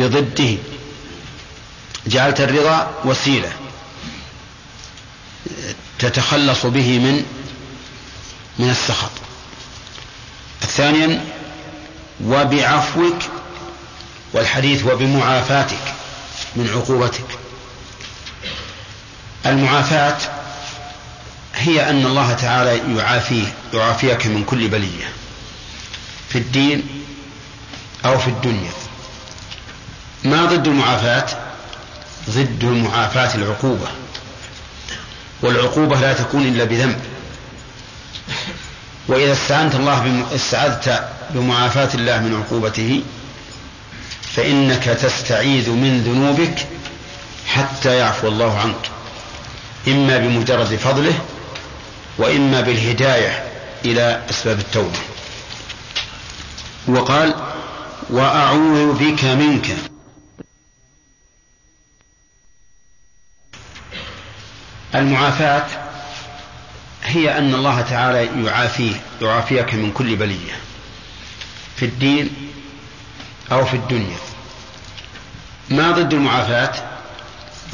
S2: بضده. جعلت الرضا وسيلة. تتخلص به من من السخط. ثانيا وبعفوك والحديث وبمعافاتك من عقوبتك. المعافاة هي أن الله تعالى يعافيه يعافيك من كل بلية في الدين أو في الدنيا. ما ضد المعافاة؟ ضد المعافاة العقوبة. والعقوبة لا تكون إلا بذنب. وإذا استعنت الله استعذت بمعافاة الله من عقوبته فإنك تستعيذ من ذنوبك حتى يعفو الله عنك. إما بمجرد فضله وإما بالهداية إلى أسباب التوبة. وقال وأعوذ بك منك. المعافاة هي أن الله تعالى يعافيه يعافيك من كل بلية في الدين أو في الدنيا. ما ضد المعافاة؟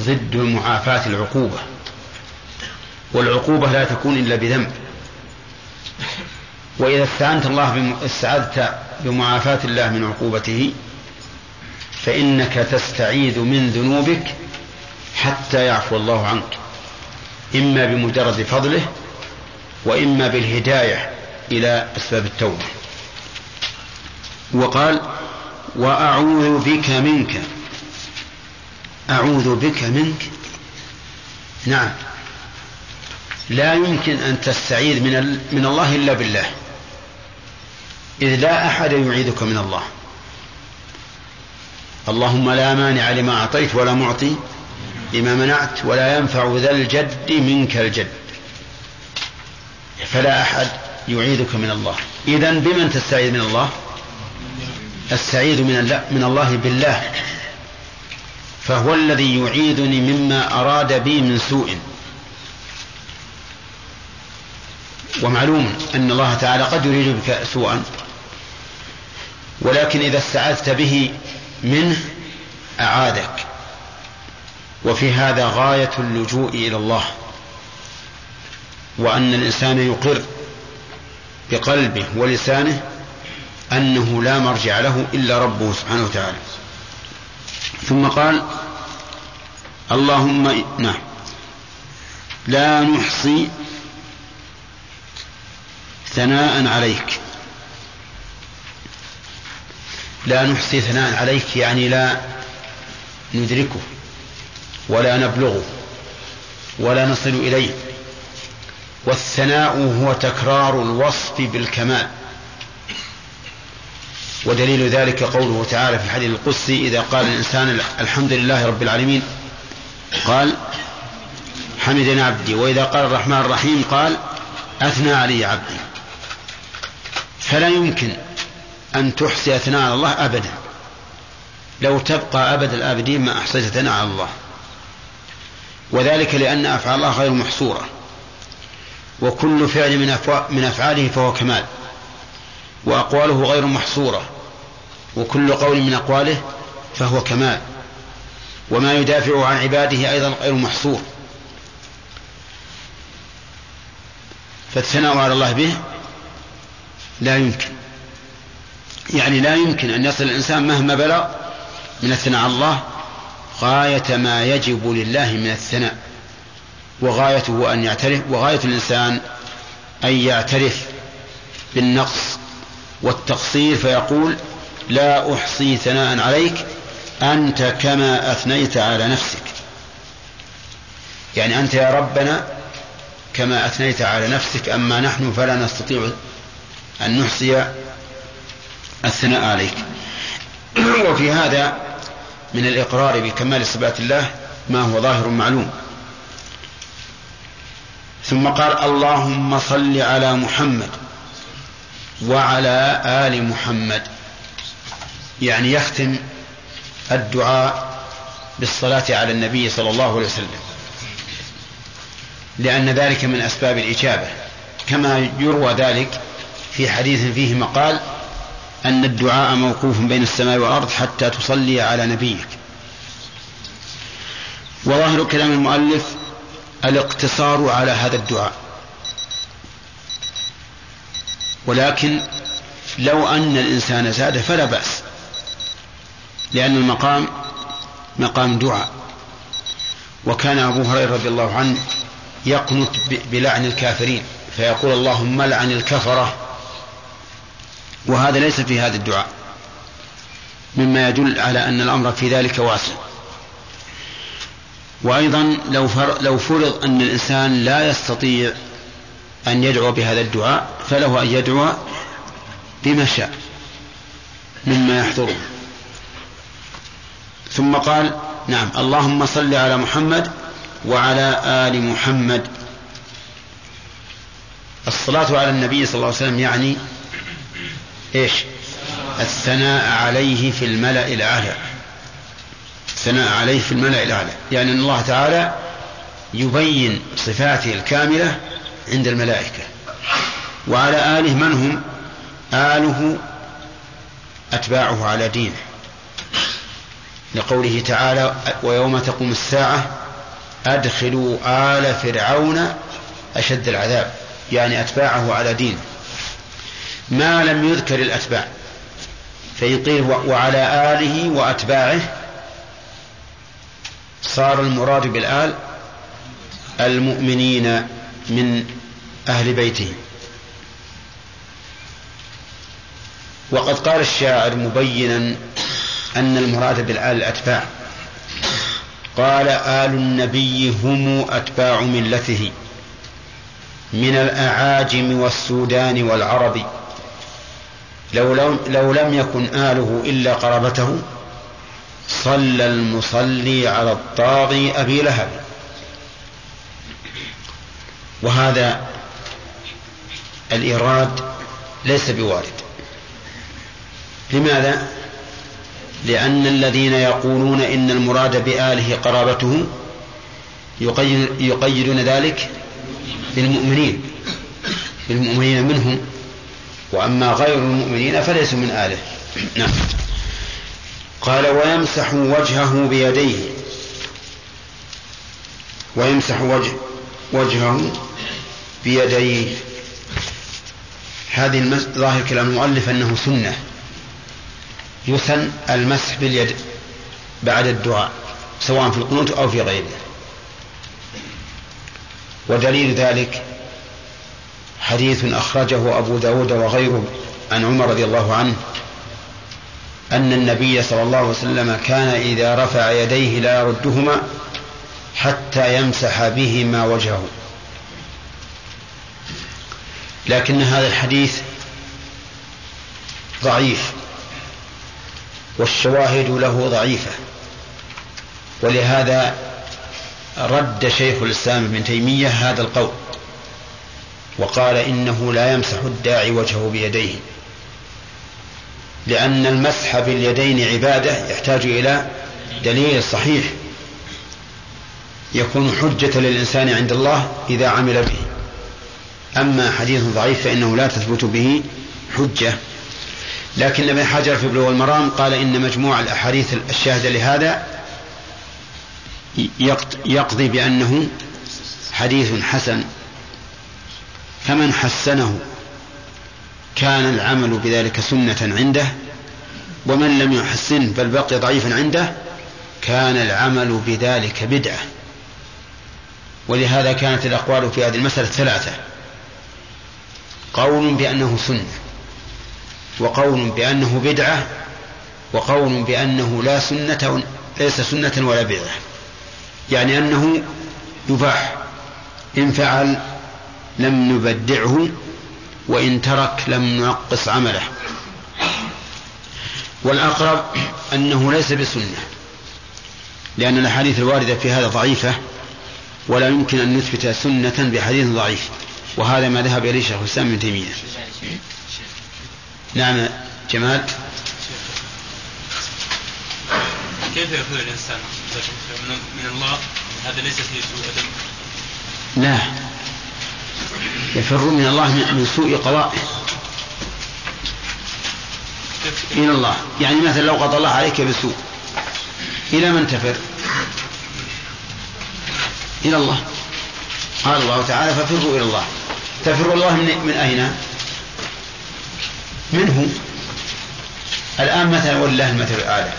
S2: ضد المعافاة العقوبة. والعقوبة لا تكون إلا بذنب. وإذا استعنت الله استعذت بمعافاة الله من عقوبته فإنك تستعيذ من ذنوبك حتى يعفو الله عنك. إما بمجرد فضله وإما بالهداية إلى أسباب التوبة. وقال وأعوذ بك منك. أعوذ بك منك. نعم. لا يمكن أن تستعيذ من, من الله إلا بالله. إذ لا أحد يعيذك من الله. اللهم لا مانع لما أعطيت ولا معطي لما منعت ولا ينفع ذا الجد منك الجد. فلا أحد يعيذك من الله. إذا بمن تستعيذ من الله؟ أستعيذ من, من الله بالله. فهو الذي يعيذني مما أراد بي من سوء. ومعلوم أن الله تعالى قد يريد بك سوءا ولكن إذا استعذت به منه أعادك. وفي هذا غاية اللجوء إلى الله وأن الإنسان يقر بقلبه ولسانه أنه لا مرجع له إلا ربه سبحانه وتعالى. ثم قال اللهم نعم. لا نحصي ثناء عليك. لا نحصي ثناء عليك يعني لا ندركه ولا نبلغه ولا نصل إليه. والثناء هو تكرار الوصف بالكمال. ودليل ذلك قوله تعالى في الحديث القدسي إذا قال الإنسان الحمد لله رب العالمين قال حمدنا عبدي. وإذا قال الرحمن الرحيم قال أثنى علي عبدي. فلا يمكن أن تحصي ثناء على الله أبدا. لو تبقى أبد الآبدين ما أحصيت ثناء على الله. وذلك لأن أفعال الله غير محصورة. وكل فعل من, من أفعاله فهو كمال. وأقواله غير محصورة. وكل قول من أقواله فهو كمال. وما يدافع عن عباده أيضا غير محصور. فالثناء على الله به لا يمكن. يعني لا يمكن أن يصل الإنسان مهما بلغ من الثناء على الله غاية ما يجب لله من الثناء وغايته أن يعترف وغاية الإنسان أن يعترف بالنقص والتقصير فيقول لا أحصي ثناء عليك أنت كما أثنيت على نفسك. يعني أنت يا ربنا كما أثنيت على نفسك أما نحن فلا نستطيع أن نحصي الثناء عليك. [clears throat] وفي هذا من الإقرار بكمال صفات الله ما هو ظاهر معلوم. ثم قال اللهم صل على محمد وعلى آل محمد. يعني يختم الدعاء بالصلاة على النبي صلى الله عليه وسلم. لأن ذلك من أسباب الإجابة. كما يروى ذلك في حديث فيه مقال أن الدعاء موقوف بين السماء والأرض حتى تصلي على نبيك. وظاهر كلام المؤلف الاقتصار على هذا الدعاء. ولكن لو أن الإنسان زاد فلا بأس لأن المقام مقام دعاء. وكان أبو هريرة رضي الله عنه يقنت بلعن الكافرين فيقول اللهم لعن الكفرة وهذا ليس في هذا الدعاء. مما يدل على أن الأمر في ذلك واسع. وأيضا لو لو فرض أن الإنسان لا يستطيع أن يدعو بهذا الدعاء فله أن يدعو بما شاء مما يحضره. ثم قال نعم اللهم صل على محمد وعلى آل محمد. الصلاة على النبي صلى الله عليه وسلم يعني إيش؟ الثناء عليه في الملأ الأعلى. الثناء عليه في الملأ الأعلى. يعني أن الله تعالى يبين صفاته الكاملة عند الملائكة. وعلى آله من هم؟ آله أتباعه على دينه. لقوله تعالى ويوم تقوم الساعة أدخلوا آل فرعون أشد العذاب. يعني أتباعه على دينه. ما لم يذكر الأتباع فيقيل وعلى آله وأتباعه. صار المراد بالآل المؤمنين من أهل بيته. وقد قال الشاعر مبينا أن المراد بالآل الأتباع. قال آل النبي هم أتباع ملته من الأعاجم والسودان والعرب. لو لم, لو لم يكن آله إلا قرابته صلى المصلي على الطاغي أبي لهب. وهذا الإيراد ليس بوارد. لماذا؟ لأن الذين يقولون إن المراد بآله قرابته يقيدون ذلك بالمؤمنين بالمؤمنين منهم. وأما غير المؤمنين فليسوا من آله. نعم. قال ويمسح وجهه بيديه. ويمسح وجه وجهه بيديه. هذه ظاهر كلام المؤلف أنه سنة. يسن المسح باليد بعد الدعاء سواء في القنوت أو في غيره. ودليل ذلك حديث أخرجه أبو داود وغيره عن عمر رضي الله عنه أن النبي صلى الله عليه وسلم كان إذا رفع يديه لا يردهما حتى يمسح بهما وجهه. لكن هذا الحديث ضعيف والشواهد له ضعيفة. ولهذا رد شيخ الإسلام ابن تيمية هذا القول. وقال إنه لا يمسح الداعي وجهه بيديه لأن المسح باليدين عبادة يحتاج إلى دليل صحيح يكون حجة للإنسان عند الله إذا عمل به. أما حديث ضعيف فإنه لا تثبت به حجة. لكن ابن حجر في بلوغ المرام قال إن مجموع الأحاديث الشاهدة لهذا يقضي بأنه حديث حسن. فمن حسنه كان العمل بذلك سنة عنده ومن لم يحسنه بل بقي ضعيفا عنده كان العمل بذلك بدعة. ولهذا كانت الأقوال في هذه المسألة ثلاثة. قول بأنه سنة وقول بأنه بدعة وقول بأنه لا سنة ليس سنة ولا بدعة. يعني أنه يباح إن فعل لم نبدعه وإن ترك لم ننقص عمله. والأقرب أنه ليس بسنة لأن الأحاديث الواردة في هذا ضعيفة ولا يمكن أن نثبت سنة بحديث ضعيف. وهذا ما ذهب إليه شيخ الإسلام ابن تيمية. نعم جمال.
S4: كيف يكون الإنسان من الله؟ هذا ليس فيه سوء أدب.
S2: لا. يفر من الله من سوء قضائه. إلى الله. يعني مثلا لو قضى الله عليك بسوء إلى من تفر؟ إلى الله. قال الله تعالى ففروا إلى الله. تفر الله من, من أين؟ منه. الآن مثلا ولله المثل الأعلى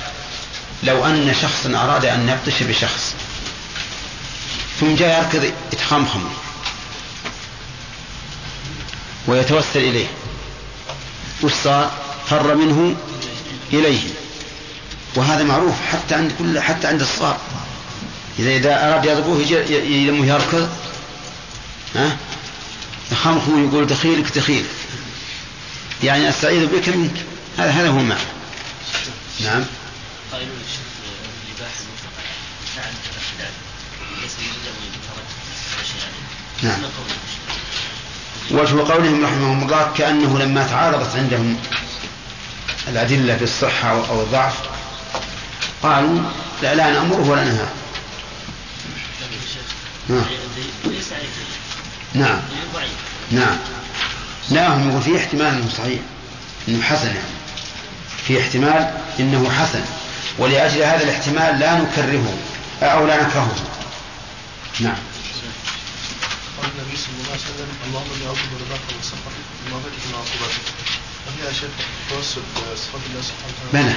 S2: لو أن شخصا أراد أن يبطش بشخص ثم جاء يركض يتخمخم ويتوسل إليه. وش؟ فر منه إليه. وهذا معروف حتى عند كل حتى عند الصغار. إذا إذا أراد يضربوه يجي لما يركض. ها؟ يخمخم ويقول دخيلك دخيل. يعني أستعيذ بك منك. هذا هذا هو المعنى نعم قائلون الإباحة المطلقة نعم. نعم. وجه قولهم رحمهم الله كأنه لما تعارضت عندهم الأدلة في الصحة أو الضعف قالوا لا لا نأمره ولا نهاه نعم. نعم. نعم. لا هم يقول في احتمال إنه صحيح إنه حسن يعني. في احتمال إنه حسن. ولأجل هذا الاحتمال لا نكرهه أو لا نكرهه. نعم.
S5: قال النبي صلى الله عليه وسلم اللهم اني اعوذ برضاك من سخطك ومغفرتك من عقوبتك وهي يا شيخ توسل بصفات الله سبحانه وتعالى.
S2: بلى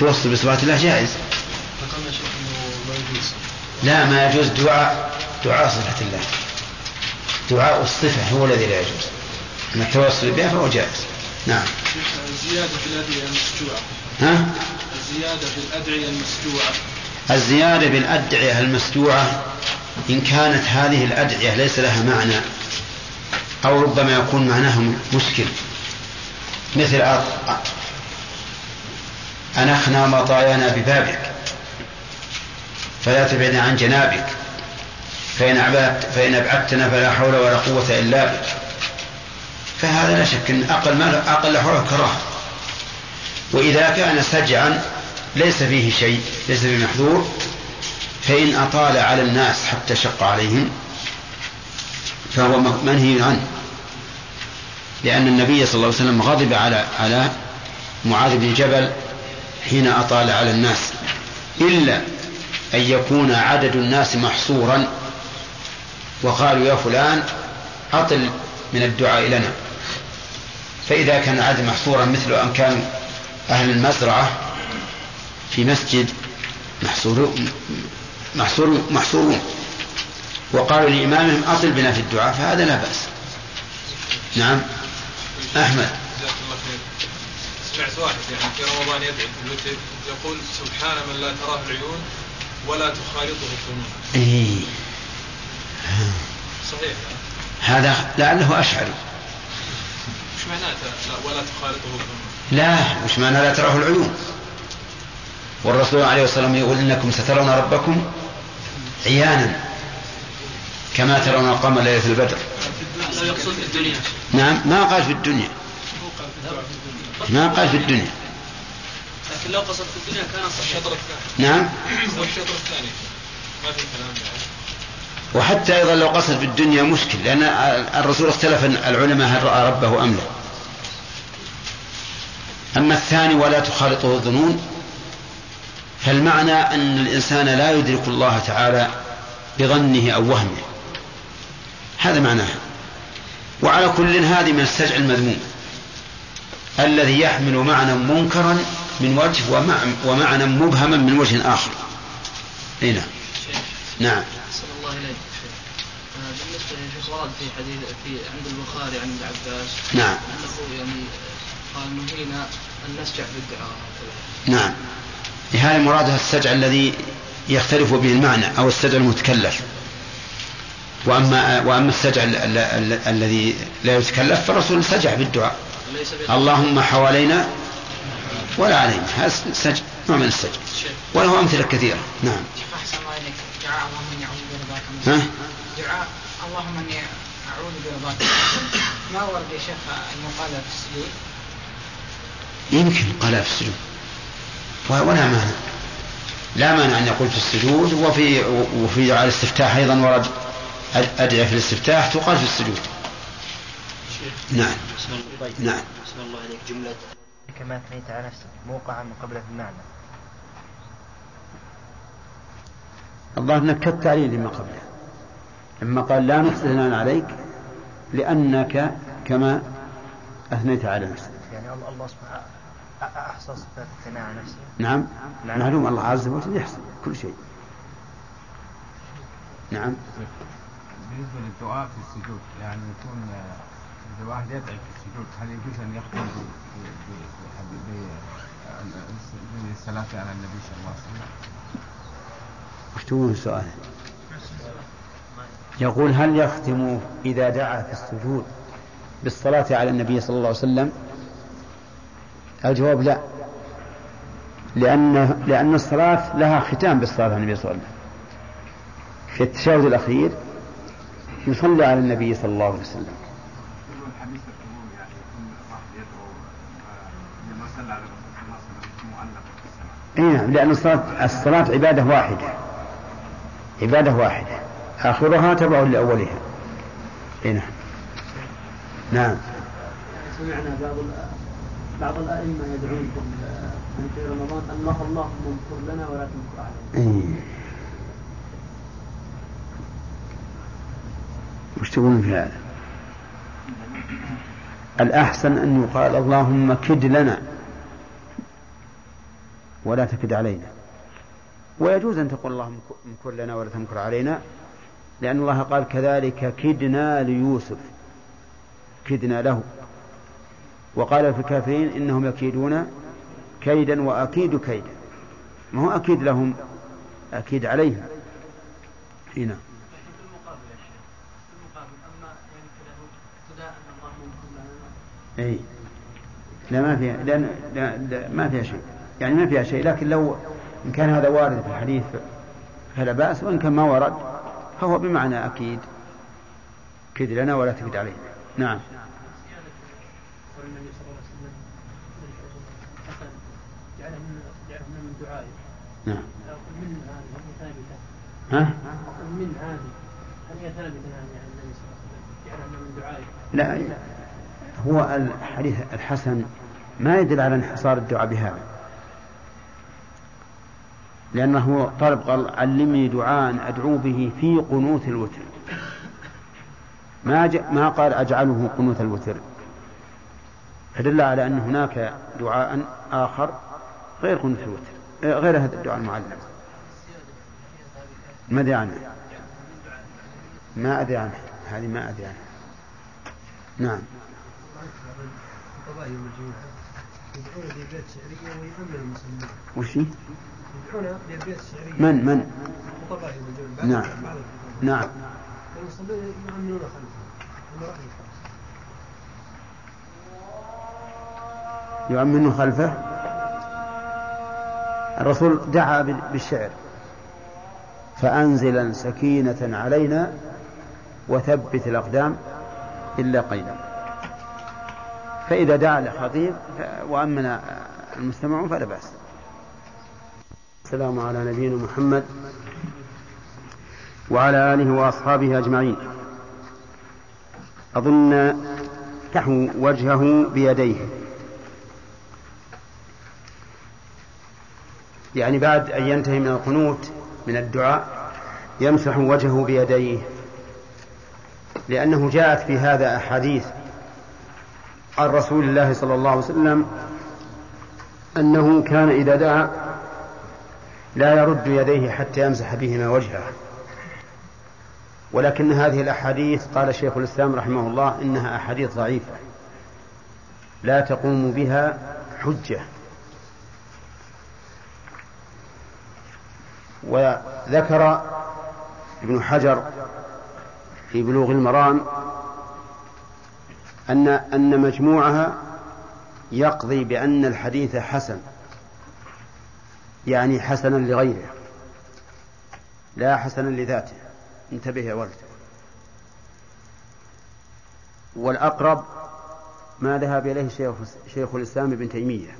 S2: توسل بصفات الله جائز.
S5: ذكرنا شيخ إنه ما يجوز.
S2: لا ما يجوز. دعاء دعاء صفة الله. دعاء الصفة هو الذي لا يجوز. أما التوسل بها فهو جائز. نعم.
S5: الزيادة في الأدعية المسجوعة
S2: ها؟
S5: الزيادة في الأدعية المسجوعة
S2: الزيادة بالأدعية المسجوعة إن كانت هذه الأدعية ليس لها معنى أو ربما يكون معناها مشكل. مثل أنخنا مطايانا ببابك فلا تبعدنا عن جنابك فإن أبعدت فإن أبعدتنا فلا حول ولا قوة إلا بك. فهذا لا شك أن أقل ما أقل حوله كراهة وإذا كان سجعا ليس فيه شيء ليس فيه محذور فإن أطال على الناس حتى شق عليهم فهو منهي عنه. لأن النبي صلى الله عليه وسلم غضب على على معاذ بن جبل حين أطال على الناس إلا أن يكون عدد الناس محصورا وقالوا يا فلان أطل من الدعاء لنا. فإذا كان العدد محصورا مثل أن كان أهل المزرعة في مسجد محصورون محصور محصورون وقالوا لإمامهم أطل بنا في الدعاء فهذا لا بأس نعم أحمد
S6: سمعت واحد يعني في رمضان يدعي في الوتر يقول سبحان من لا تراه العيون ولا تخالطه الظنون.
S2: إيه.
S6: صحيح
S2: هذا لعله أشعري.
S6: وش معناته لا ولا تخالطه الظنون؟
S2: لا وش معنى لا تراه العيون؟ والرسول عليه الصلاة والسلام يقول إنكم سترون ربكم عيانا كما ترون القمر ليلة البدر.
S4: يقصد في الدنيا.
S2: نعم ما قال في الدنيا. ما قال في الدنيا
S4: لكن لو قصد في الدنيا كان
S6: الشطر الثاني
S2: نعم
S6: والشطر الثاني ما في كلام.
S2: وحتى أيضا لو قصد في الدنيا مشكل لأن الرسول اختلف العلماء هل رأى ربه أم لا أما الثاني ولا تخالطه الظنون فالمعنى أن الإنسان لا يدرك الله تعالى بظنه أو وهمه. هذا معناه وعلى كل هذه من السجع المذموم الذي يحمل معنى منكرا من وجه ومعنى مبهما من وجه آخر. أي نعم. نعم.
S7: الله إليك آه، بالنسبة للشيخ ورد في حديث في عند البخاري عن ابن عباس
S2: نعم.
S7: أنه يعني قال نهينا أن نسجع في الدعاء
S2: نعم. هذا مرادها السجع الذي يختلف به المعنى أو السجع المتكلف. وأما وأما السجع الذي لا يتكلف فالرسول سجع بالدعاء. اللهم حوالينا ولا علينا. هذا سجن نوع من السجن وله أمثلة كثيرة. نعم.
S8: دعاء اللهم إني أعوذ برضاك
S2: ها؟
S8: دعاء اللهم إني أعوذ برضاك. ما ورد يا شيخ المقالة في السجود؟
S2: يمكن قال في السجود. ولا مانع. لا مانع أن يقول في السجود وفي وفي دعاء الاستفتاح أيضا ورد أدعية في الاستفتاح تقال في السجود. نعم.
S9: طيب
S2: نعم.
S9: بسم الله عليك. جملة.
S10: كما أثنيت على نفسك موقعا مقابلة المعنى.
S2: الله نكدت عليه لما قبله. لما قال لا نحسن عليك لأنك كما أثنيت على نفسك.
S10: يعني الله سبحانه أحصى صفات الثناء نفسه
S2: نعم معلوم الله عز وجل يحسن كل شيء نعم
S3: بالنسبة للدعاء في السجود يعني يكون إذا واحد يدعي في السجود هل يجوز أن يختم بالصلاة على النبي صلى الله عليه وسلم؟
S2: وش السؤال؟ يقول هل يختم إذا دعا في السجود بالصلاة على النبي صلى الله عليه وسلم؟ الجواب لا. لأن لأن الصلاة لها ختام بالصلاة على النبي صلى الله عليه وسلم. في التشهد الأخير يصلي على النبي صلى الله عليه وسلم. اي نعم لأن الصلاة الصلاة عبادة واحدة. عبادة واحدة. آخرها تبع لأولها. اي نعم. نعم.
S11: سمعنا بعض بعض الأئمة يدعون في رمضان الله اللهم انصر لنا ولا تنصر علينا.
S2: إيه. وش تقولون في هذا؟ الأحسن أن يقال اللهم كد لنا ولا تكد علينا ويجوز أن تقول اللهم امكر لنا ولا تمكر علينا لأن الله قال كذلك كدنا ليوسف كدنا له وقال في الكافرين إنهم يكيدون كيدا وأكيد كيدا. ما هو أكيد لهم أكيد عليهم. هنا إي. لا ما فيها لأن لا, ما فيها شيء. يعني ما فيها شيء لكن لو إن كان هذا وارد في الحديث فلا بأس وإن كان ما ورد فهو بمعنى أكيد. كد لنا ولا تكد علينا. نعم. نعم. ها؟
S11: من هذه؟ هل هي ثابتة عن النبي صلى الله عليه وسلم؟ جعلها من دعائه؟
S2: لا هو الحديث الحسن ما يدل على انحصار الدعاء بهذا. لأنه طلب قال علمني دعاء أدعو به في قنوت الوتر. ما ج... ما قال أجعله قنوت الوتر. فدل على أن هناك دعاء آخر غير قنوت الوتر. غير هذا الدعاء المعلم. ما أدري عنه. ما أدري عنه. هذه ما أدري عنه. نعم. يدعون شعرية المسلمين وش يدعون شعرية من؟ من؟ نعم. نعم. والمصلين يؤمنون خلفه يؤمن خلفه؟ الرسول دعا بالشعر. فأنزلا سكينة علينا وثبت الأقدام إلا قيلا فإذا دعا لخطيب وأمن المستمعون فلا بأس. السلام على نبينا محمد وعلى آله وأصحابه أجمعين. أظن تحو وجهه بيديه. يعني بعد أن ينتهي من القنوت من الدعاء يمسح وجهه بيديه. لأنه جاءت في هذا أحاديث عن رسول الله صلى الله عليه وسلم أنه كان إذا دعا لا يرد يديه حتى يمسح بهما وجهه. ولكن هذه الأحاديث قال شيخ الإسلام رحمه الله إنها أحاديث ضعيفة. لا تقوم بها حجة. وذكر ابن حجر في بلوغ المرام أن أن مجموعها يقضي بأن الحديث حسن يعني حسنا لغيره لا حسنا لذاته. انتبه يا ولد والأقرب ما ذهب إليه شيخ, شيخ الإسلام ابن تيمية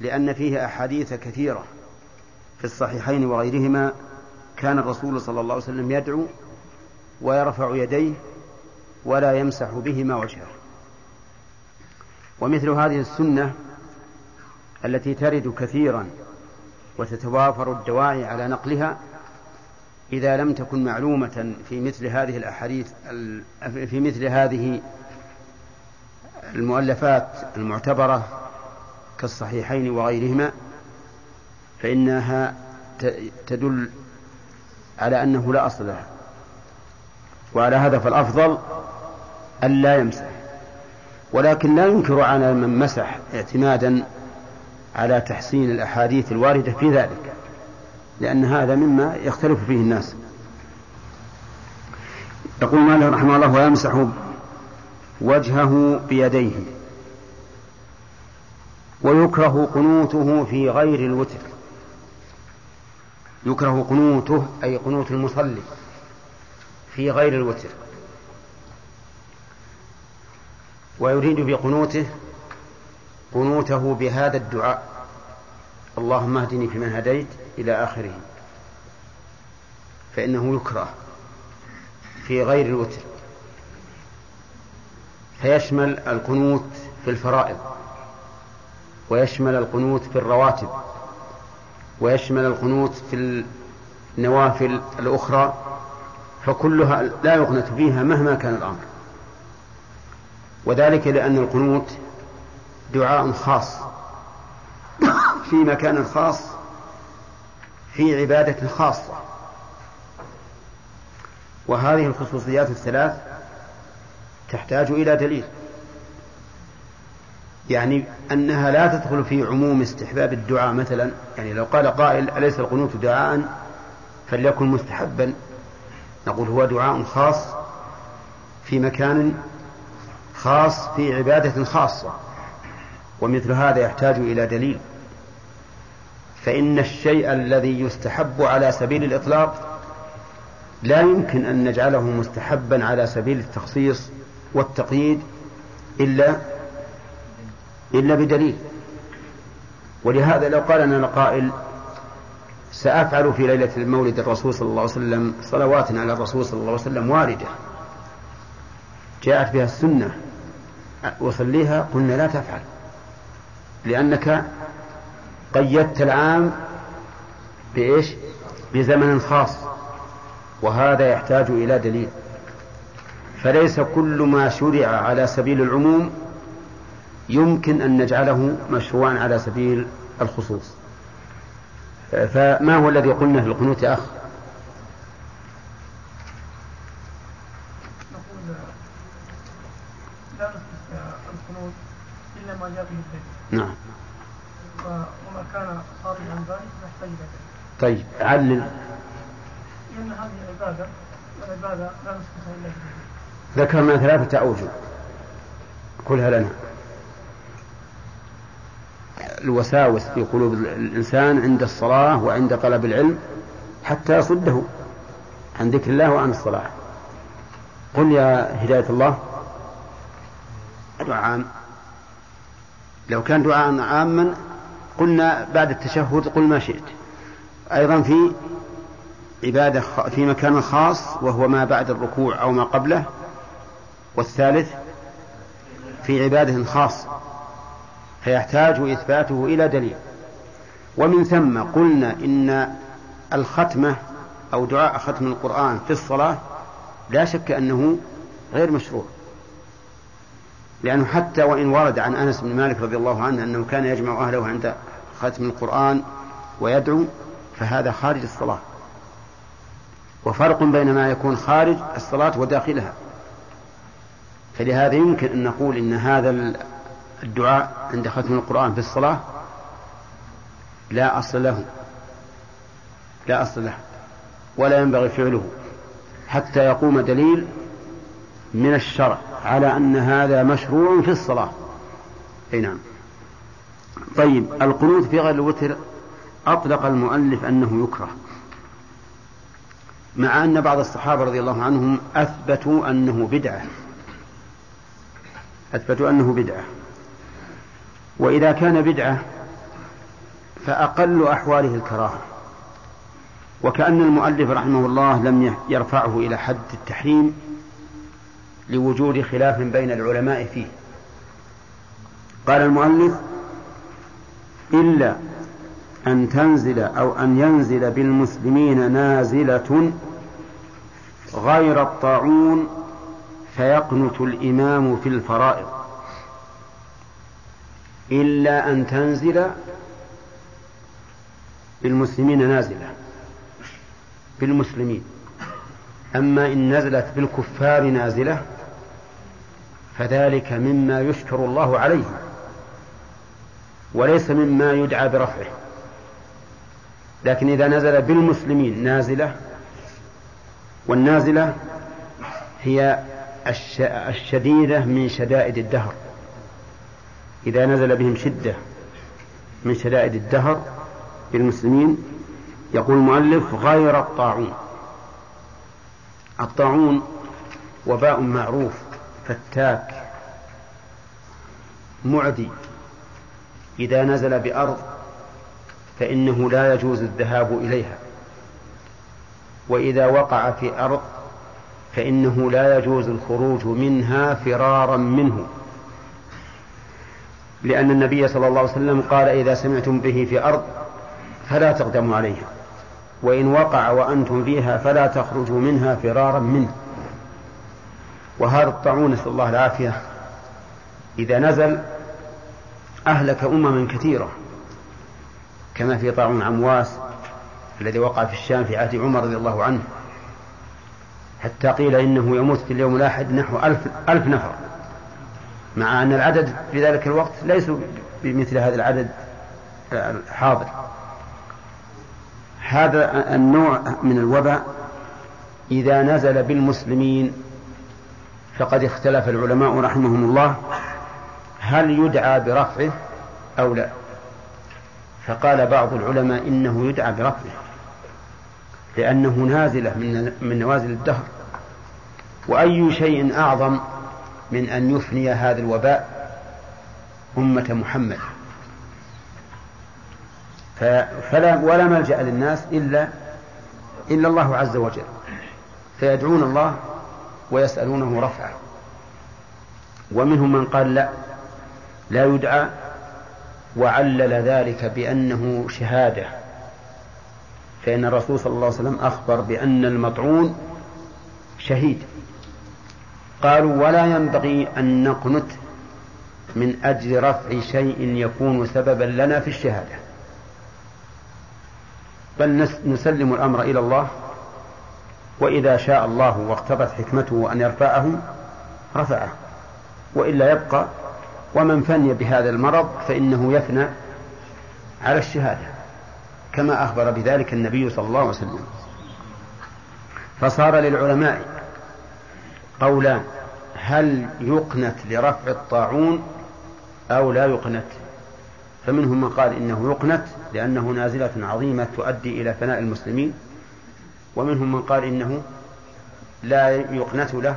S2: لأن فيه أحاديث كثيرة. في الصحيحين وغيرهما كان الرسول صلى الله عليه وسلم يدعو ويرفع يديه ولا يمسح بهما وجهه. ومثل هذه السنة التي ترد كثيرا وتتوافر الدواعي على نقلها إذا لم تكن معلومة في مثل هذه الأحاديث في مثل هذه المؤلفات المعتبرة كالصحيحين وغيرهما فإنها تدل على أنه لا أصل لها. وعلى هذا فالأفضل ألا يمسح. ولكن لا ينكر على من مسح اعتمادا على تحسين الأحاديث الواردة في ذلك لأن هذا مما يختلف فيه الناس. يقول مالك رحمه الله ويمسح وجهه بيديه ويكره قنوته في غير الوتر. يكره قنوته أي قنوت المصلي في غير الوتر. ويريد بقنوته قنوته بهذا الدعاء. اللهم اهدني فيمن هديت إلى آخره. فإنه يكره في غير الوتر. فيشمل القنوت في الفرائض ويشمل القنوت في الرواتب. ويشمل القنوت في النوافل الأخرى فكلها لا يقنت فيها مهما كان الأمر. وذلك لأن القنوت دعاء خاص في مكان خاص في عبادة خاصة. وهذه الخصوصيات الثلاث تحتاج إلى دليل. يعني أنها لا تدخل في عموم استحباب الدعاء مثلا. يعني لو قال قائل أليس القنوت دعاء فليكن مستحبا. نقول هو دعاء خاص في مكان خاص في عبادة خاصة ومثل هذا يحتاج إلى دليل. فإن الشيء الذي يستحب على سبيل الإطلاق لا يمكن أن نجعله مستحبا على سبيل التخصيص والتقييد إلا إلا بدليل. ولهذا لو قال لنا قائل سأفعل في ليلة المولد الرسول صلى الله عليه وسلم صلوات على الرسول صلى الله عليه وسلم واردة. جاءت بها السنة. وصليها قلنا لا تفعل. لأنك قيدت العام بإيش؟ بزمن خاص. وهذا يحتاج إلى دليل. فليس كل ما شرع على سبيل العموم يمكن أن نجعله مشروعا على سبيل الخصوص. فما هو الذي قلنا في القنوت يا أخ؟
S9: نقول لا نثبت القنوت إلا ما جاء به الدليل
S2: نعم.
S9: وما كان خارجا عن ذلك نحتاج إلى
S2: طيب علل.
S9: لأن هذه عبادة والعبادة لا نثبتها إلا
S2: ذكرنا ثلاثة أوجه. كلها لنا. الوساوس في قلوب الإنسان عند الصلاة وعند طلب العلم حتى يصده عن ذكر الله وعن الصلاة. قل يا هداية الله دعاء لو كان دعاء عاما قلنا بعد التشهد قل ما شئت. أيضا في عبادة في مكان خاص وهو ما بعد الركوع أو ما قبله. والثالث في عبادة خاص فيحتاج إثباته إلى دليل. ومن ثم قلنا إن الختمة أو دعاء ختم القرآن في الصلاة لا شك أنه غير مشروع. لأنه حتى وإن ورد عن أنس بن مالك رضي الله عنه أنه كان يجمع أهله عند ختم القرآن ويدعو فهذا خارج الصلاة. وفرق بين ما يكون خارج الصلاة وداخلها. فلهذا يمكن أن نقول إن هذا الدعاء عند ختم القرآن في الصلاة لا أصل له. لا أصل له. ولا ينبغي فعله. حتى يقوم دليل من الشرع على أن هذا مشروع في الصلاة. أي نعم. طيب القنوت في غير الوتر أطلق المؤلف أنه يكره. مع أن بعض الصحابة رضي الله عنهم أثبتوا أنه بدعة. أثبتوا أنه بدعة. وإذا كان بدعة فأقل أحواله الكراهة. وكأن المؤلف رحمه الله لم يرفعه إلى حد التحريم لوجود خلاف بين العلماء فيه. قال المؤلف إلا أن تنزل أو أن ينزل بالمسلمين نازلة غير الطاعون فيقنت الإمام في الفرائض. إلا أن تنزل بالمسلمين نازلة بالمسلمين. أما إن نزلت بالكفار نازلة فذلك مما يشكر الله عليه وليس مما يدعى برفعه. لكن إذا نزل بالمسلمين نازلة والنازلة هي الشديدة من شدائد الدهر. إذا نزل بهم شدة من شدائد الدهر بالمسلمين يقول المؤلف غير الطاعون. الطاعون وباء معروف فتاك معدي. إذا نزل بأرض فإنه لا يجوز الذهاب إليها. وإذا وقع في أرض فإنه لا يجوز الخروج منها فرارا منه. لأن النبي صلى الله عليه وسلم قال إذا سمعتم به في أرض فلا تقدموا عليها وإن وقع وأنتم فيها فلا تخرجوا منها فرارا منه. وهذا الطاعون نسأل الله العافية. إذا نزل أهلك أمما كثيرة كما في طاعون عمواس الذي وقع في الشام في عهد عمر رضي الله عنه حتى قيل إنه يموت في اليوم الواحد نحو ألف, ألف نفر. مع أن العدد في ذلك الوقت ليسوا بمثل هذا العدد الحاضر. هذا النوع من الوباء إذا نزل بالمسلمين فقد اختلف العلماء رحمهم الله هل يدعى برفعه أو لا. فقال بعض العلماء إنه يدعى برفعه لأنه نازلة من من نوازل الدهر وأي شيء أعظم من أن يفني هذا الوباء أمة محمد. فلا ولا ملجأ للناس إلا إلا الله عز وجل. فيدعون الله ويسألونه رفعه. ومنهم من قال لا لا يدعى وعلل ذلك بأنه شهادة. فإن الرسول صلى الله عليه وسلم أخبر بأن المطعون شهيد. قالوا ولا ينبغي أن نقنت من أجل رفع شيء يكون سببا لنا في الشهادة. بل نسلم الأمر إلى الله وإذا شاء الله واقتضت حكمته أن يرفعه رفعه. وإلا يبقى ومن فني بهذا المرض فإنه يفنى على الشهادة كما أخبر بذلك النبي صلى الله عليه وسلم. فصار للعلماء قولان هل يقنت لرفع الطاعون أو لا يقنت؟ فمنهم من قال إنه يقنت لأنه نازلة عظيمة تؤدي إلى فناء المسلمين ومنهم من قال إنه لا يقنت له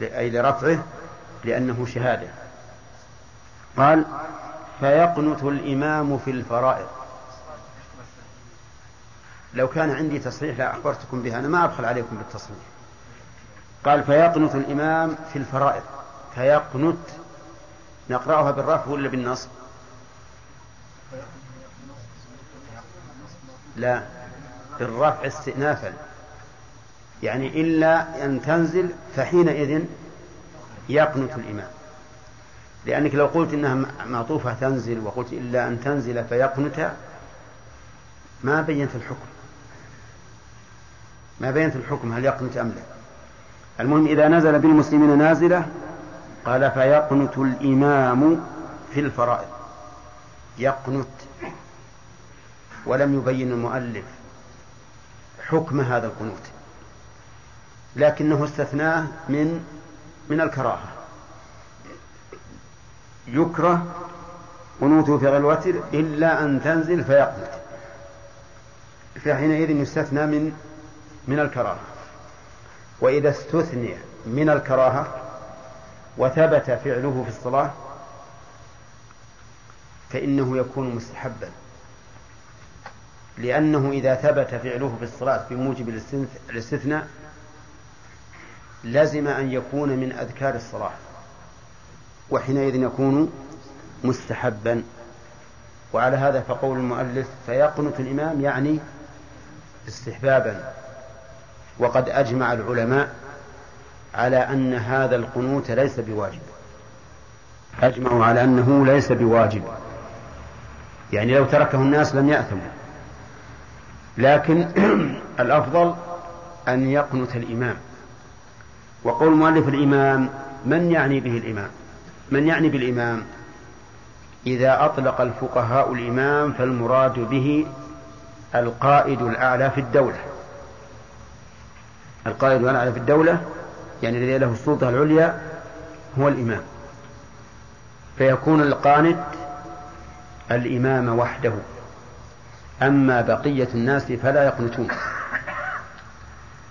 S2: أي لرفعه لأنه شهادة. قال فيقنت الإمام في الفرائض. لو كان عندي تصحيح لا أخبرتكم بها أنا ما أبخل عليكم بالتصحيح. قال فيقنت الإمام في الفرائض. فيقنت نقرأها بالرفع ولا بالنصب؟ لا. بالرفع استئنافا. يعني إلا أن تنزل فحينئذ يقنت الإمام. لأنك لو قلت إنها معطوفة تنزل وقلت إلا أن تنزل فيقنت ما بينت الحكم. ما بينت الحكم هل يقنت أم لا. المهم إذا نزل بالمسلمين نازلة قال فيقنت الإمام في الفرائض. يقنت. ولم يبين المؤلف حكم هذا القنوت. لكنه استثناه من من الكراهة. يكره قنوته في غير الوتر إلا أن تنزل فيقنت. فحينئذ يستثنى من من الكراهة. وإذا استثني من الكراهة وثبت فعله في الصلاة فإنه يكون مستحبا. لأنه إذا ثبت فعله في الصلاة بموجب الاستثناء لزم أن يكون من أذكار الصلاة. وحينئذ يكون مستحبا. وعلى هذا فقول المؤلف فيقنت الإمام يعني استحبابا. وقد أجمع العلماء على أن هذا القنوت ليس بواجب. أجمعوا على أنه ليس بواجب. يعني لو تركه الناس لم يأثموا. لكن [clears throat] الأفضل أن يقنت الإمام. وقول مؤلف الإمام من يعني به الإمام؟ من يعني بالإمام؟ إذا أطلق الفقهاء الإمام فالمراد به القائد الأعلى في الدولة. القائد الأعلى في الدولة يعني الذي له السلطة العليا هو الإمام فيكون القانت الإمام وحده أما بقية الناس فلا يقنتون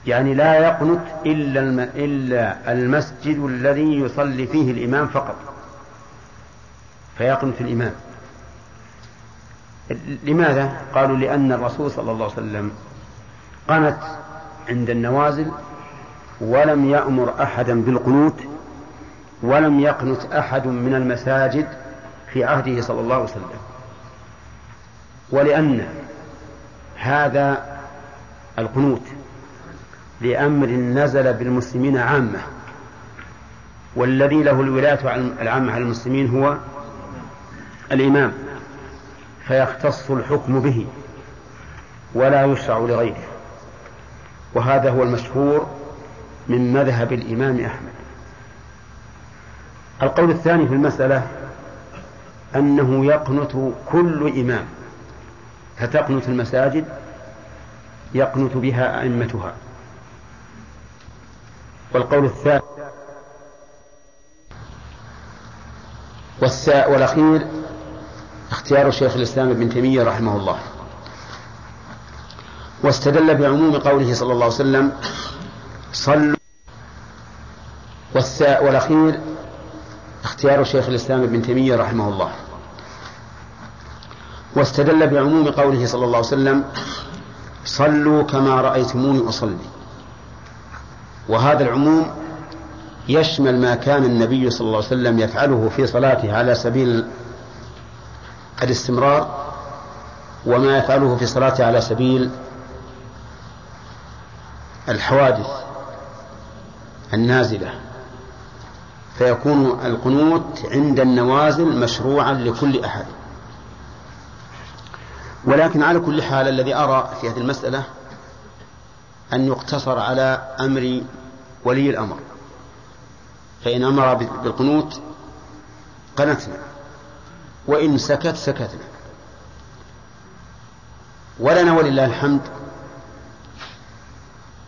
S2: يعني لا يقنت إلا. إلا المسجد الذي يصلي فيه الإمام فقط فيقنت الإمام لماذا؟ قالوا لأن الرسول صلى الله عليه وسلم قنت عند النوازل ولم يأمر أحدا بالقنوت ولم يقنت أحد من المساجد في عهده صلى الله عليه وسلم. ولأن هذا القنوت لأمر نزل بالمسلمين عامة والذي له الولاية العامة على المسلمين هو الإمام فيختص الحكم به ولا يشرع لغيره. وهذا هو المشهور من مذهب الإمام أحمد. القول الثاني في المسألة أنه يقنت كل إمام. فتقنت المساجد يقنت بها أئمتها. والقول الثالث والأخير اختيار شيخ الإسلام ابن تيمية رحمه الله. واستدل بعموم قوله صلى الله عليه وسلم صلوا. والأخير اختيار شيخ الإسلام ابن تيمية رحمه الله. واستدل بعموم قوله صلى الله عليه وسلم صلوا كما رأيتموني أصلي. وهذا العموم يشمل ما كان النبي صلى الله عليه وسلم يفعله في صلاته على سبيل الاستمرار وما يفعله في صلاته على سبيل الحوادث النازلة فيكون القنوت عند النوازل مشروعا لكل أحد. ولكن على كل حال الذي أرى في هذه المسألة أن يقتصر على أمر ولي الأمر. فإن أمر بالقنوت قنتنا وإن سكت سكتنا. ولنا ولله الحمد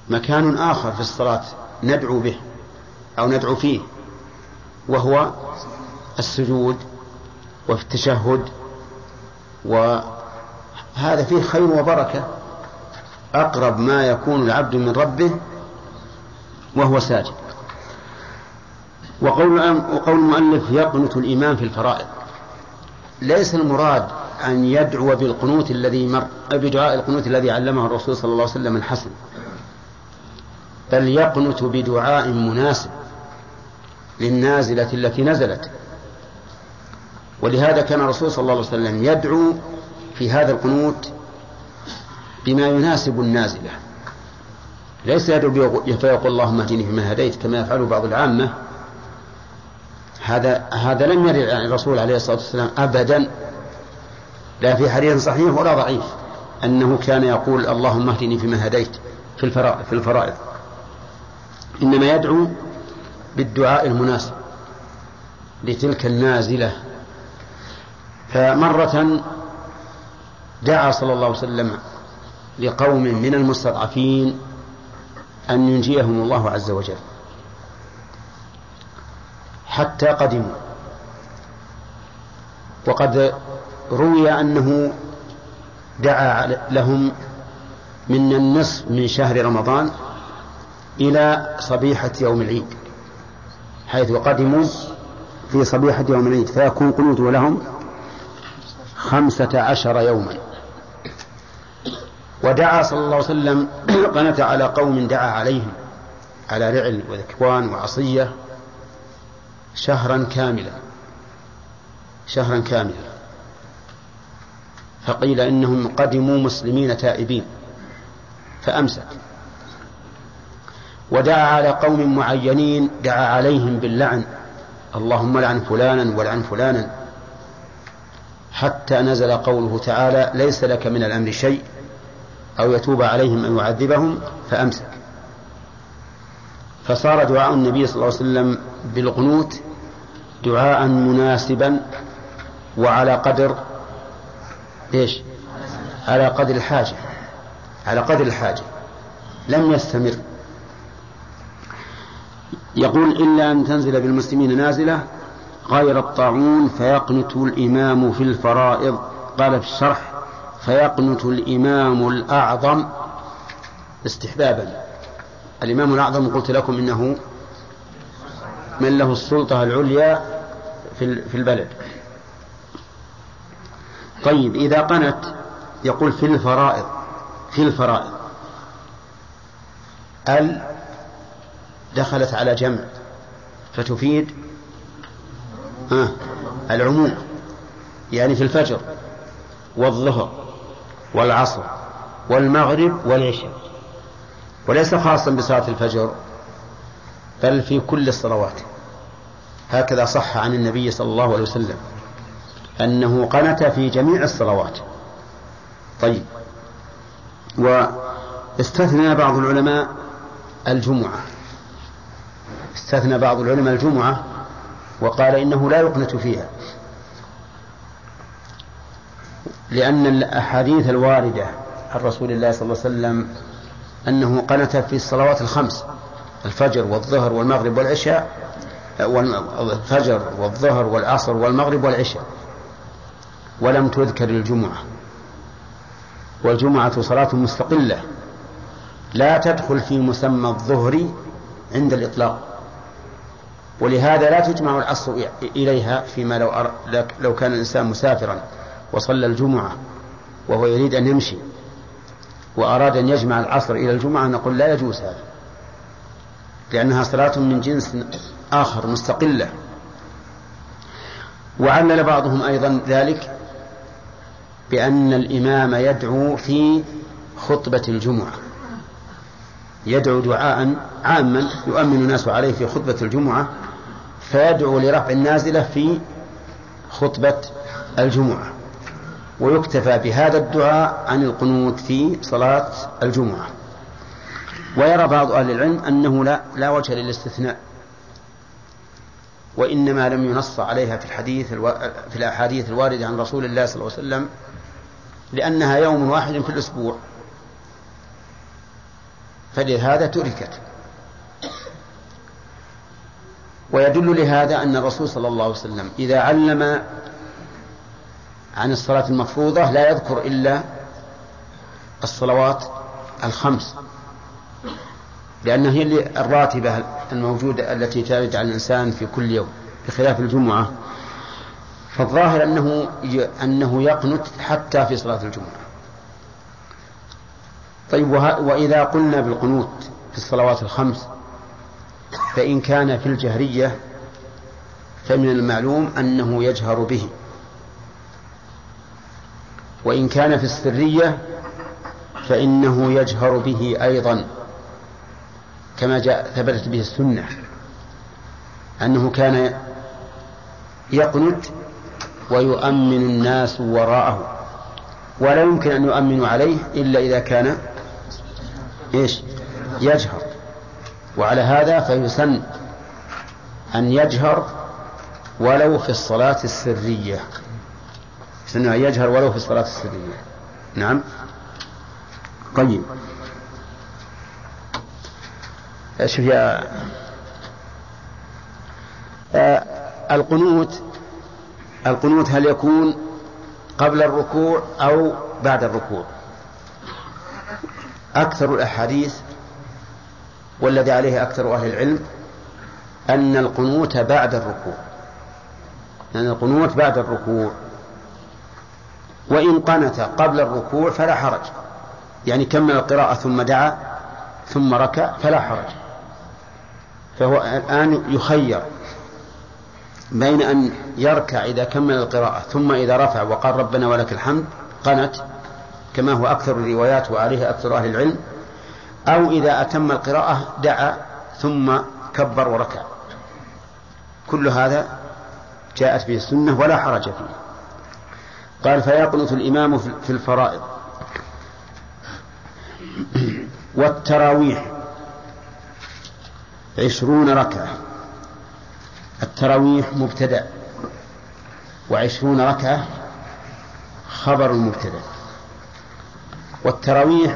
S2: مكان آخر في الصلاة ندعو به أو ندعو فيه وهو السجود وفي التشهد وهذا فيه خير وبركة أقرب ما يكون العبد من ربه وهو ساجد. وقول وقول المؤلف يقنت الإمام في الفرائض. ليس المراد أن يدعو بالقنوت الذي مر بدعاء القنوت الذي علمه الرسول صلى الله عليه وسلم الحسن. بل يقنت بدعاء مناسب للنازلة التي نزلت. ولهذا كان الرسول صلى الله عليه وسلم يدعو في هذا القنوت بما يناسب النازلة. ليس يدعو فيقول اللهم اهدني فيما هديت كما يفعل بعض العامة. هذا هذا لم يرد عن الرسول عليه الصلاة والسلام أبدا. لا في حديث صحيح ولا ضعيف. أنه كان يقول اللهم اهدني فيما هديت في الفرائض, في الفرائض. إنما يدعو بالدعاء المناسب لتلك النازلة. فمرة دعا صلى الله عليه وسلم لقوم من المستضعفين أن ينجيهم الله عز وجل. حتى قدموا. وقد روي أنه دعا لهم من النصف من شهر رمضان إلى صبيحة يوم العيد حيث قدموا في صبيحة يوم العيد فيكون قنوته لهم خمسة عشر يوما. ودعا صلى الله عليه وسلم [clears throat] قنت على قوم دعا عليهم على رعل وذكوان وعصية شهرا كاملا شهرا كاملا. فقيل إنهم قدموا مسلمين تائبين فأمسك. ودعا على قوم معينين دعا عليهم باللعن. اللهم لعن فلانا ولعن فلانا. حتى نزل قوله تعالى ليس لك من الأمر شيء. أو يتوب عليهم أو يعذبهم فأمسك. فصار دعاء النبي صلى الله عليه وسلم بالقنوت دعاء مناسبا وعلى قدر إيش؟ على قدر الحاجة. على قدر الحاجة. لم يستمر. يقول إلا أن تنزل بالمسلمين نازلة غير الطاعون فيقنت الإمام في الفرائض. قال في الشرح فيقنت الإمام الأعظم استحبابا. الإمام الأعظم قلت لكم إنه من له السلطة العليا في البلد. طيب إذا قنت يقول في الفرائض في الفرائض ال دخلت على جمع فتفيد آه العموم يعني في الفجر والظهر والعصر والمغرب والعشاء. وليس خاصا بصلاة الفجر بل في كل الصلوات. هكذا صح عن النبي صلى الله عليه وسلم أنه قنت في جميع الصلوات. طيب. واستثنى بعض العلماء الجمعة. استثنى بعض العلماء الجمعة وقال إنه لا يقنت فيها. لأن الأحاديث الواردة عن رسول الله صلى الله عليه وسلم أنه قنت في الصلوات الخمس الفجر والظهر والمغرب والعشاء الفجر والظهر والعصر والمغرب والعشاء ولم تذكر الجمعة. والجمعة صلاة مستقلة لا تدخل في مسمى الظهر عند الإطلاق. ولهذا لا تجمع العصر إليها فيما لو, أر... لو كان الإنسان مسافرا وصلى الجمعة وهو يريد أن يمشي وأراد أن يجمع العصر إلى الجمعة نقول لا يجوز هذا لأنها صلاة من جنس آخر مستقلة. وعلل بعضهم أيضا ذلك بأن الإمام يدعو في خطبة الجمعة يدعو دعاء عاما يؤمن الناس عليه في خطبة الجمعة فيدعو لرفع النازلة في خطبة الجمعة ويكتفى بهذا الدعاء عن القنوت في صلاة الجمعة. ويرى بعض أهل العلم أنه لا, لا وجه للاستثناء وإنما لم ينص عليها في الحديث ألو... في الأحاديث الواردة عن رسول الله صلى الله عليه وسلم لأنها يوم واحد في الأسبوع. فلهذا تركت. ويدل لهذا أن الرسول صلى الله عليه وسلم إذا علم عن الصلاة المفروضة لا يذكر إلا الصلوات الخمس لأنها هي الراتبة الموجودة التي ترد على الإنسان في كل يوم بخلاف الجمعة. فالظاهر أنه أنه يقنت حتى في صلاة الجمعة. طيب وإذا قلنا بالقنوت في الصلوات الخمس فإن كان في الجهرية فمن المعلوم أنه يجهر به. وإن كان في السرية فإنه يجهر به أيضا كما جاء ثبتت به السنة أنه كان يقنت ويؤمن الناس وراءه. ولا يمكن أن يؤمنوا عليه إلا إذا كان إيش؟ يجهر. وعلى هذا فيسن أن يجهر ولو في الصلاة السرية. يسن أن يجهر ولو في الصلاة السرية. نعم. طيب. شوف يا آه القنوت القنوت هل يكون قبل الركوع أو بعد الركوع؟ أكثر الأحاديث والذي عليه أكثر أهل العلم أن القنوت بعد الركوع. أن يعني القنوت بعد الركوع. وإن قنت قبل الركوع فلا حرج. يعني كمل القراءة ثم دعا ثم ركع فلا حرج. فهو الآن يخير بين أن يركع إذا كمل القراءة ثم إذا رفع وقال ربنا ولك الحمد قنت كما هو أكثر الروايات وعليه أكثر أهل العلم. أو إذا أتم القراءة دعا ثم كبر وركع. كل هذا جاءت به السنة ولا حرج فيه. قال فيقنط الإمام في الفرائض. [clears throat] والتراويح. عشرون ركعة. التراويح مبتدأ. وعشرون ركعة خبر المبتدأ والتراويح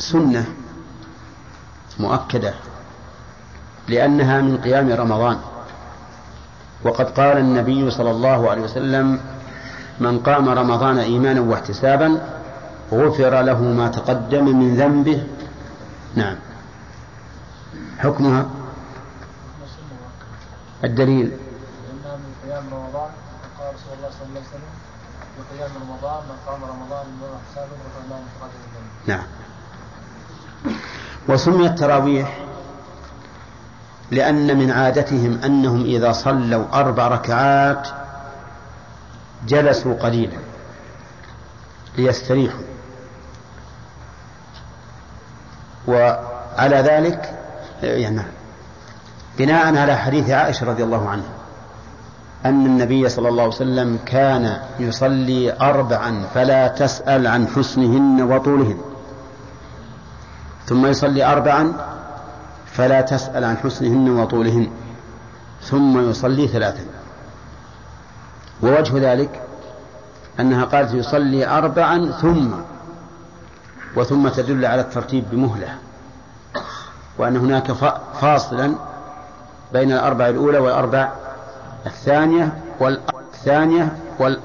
S2: سنة مؤكدة لأنها من قيام رمضان. وقد قال النبي صلى الله عليه وسلم من قام رمضان إيمانا واحتسابا غفر له ما تقدم من ذنبه. نعم. حكمها؟ الدليل.
S12: إنها من قيام رمضان قال رسول الله صلى الله عليه وسلم في قيام رمضان من قام رمضان من حسابه غفر الله ما تقدم من ذنبه.
S2: نعم. وسمي التراويح لأن من عادتهم أنهم إذا صلوا أربع ركعات جلسوا قليلا ليستريحوا. وعلى ذلك يعني بناء على حديث عائشة رضي الله عنها أن النبي صلى الله عليه وسلم كان يصلي أربعا فلا تسأل عن حسنهن وطولهن. ثم يصلي أربعا فلا تسأل عن حسنهن وطولهن ثم يصلي ثلاثا. ووجه ذلك أنها قالت يصلي أربعا ثم وثم تدل على الترتيب بمهلة وأن هناك فاصلا بين الأربع الأولى والأربع الثانية والثانية والمهلة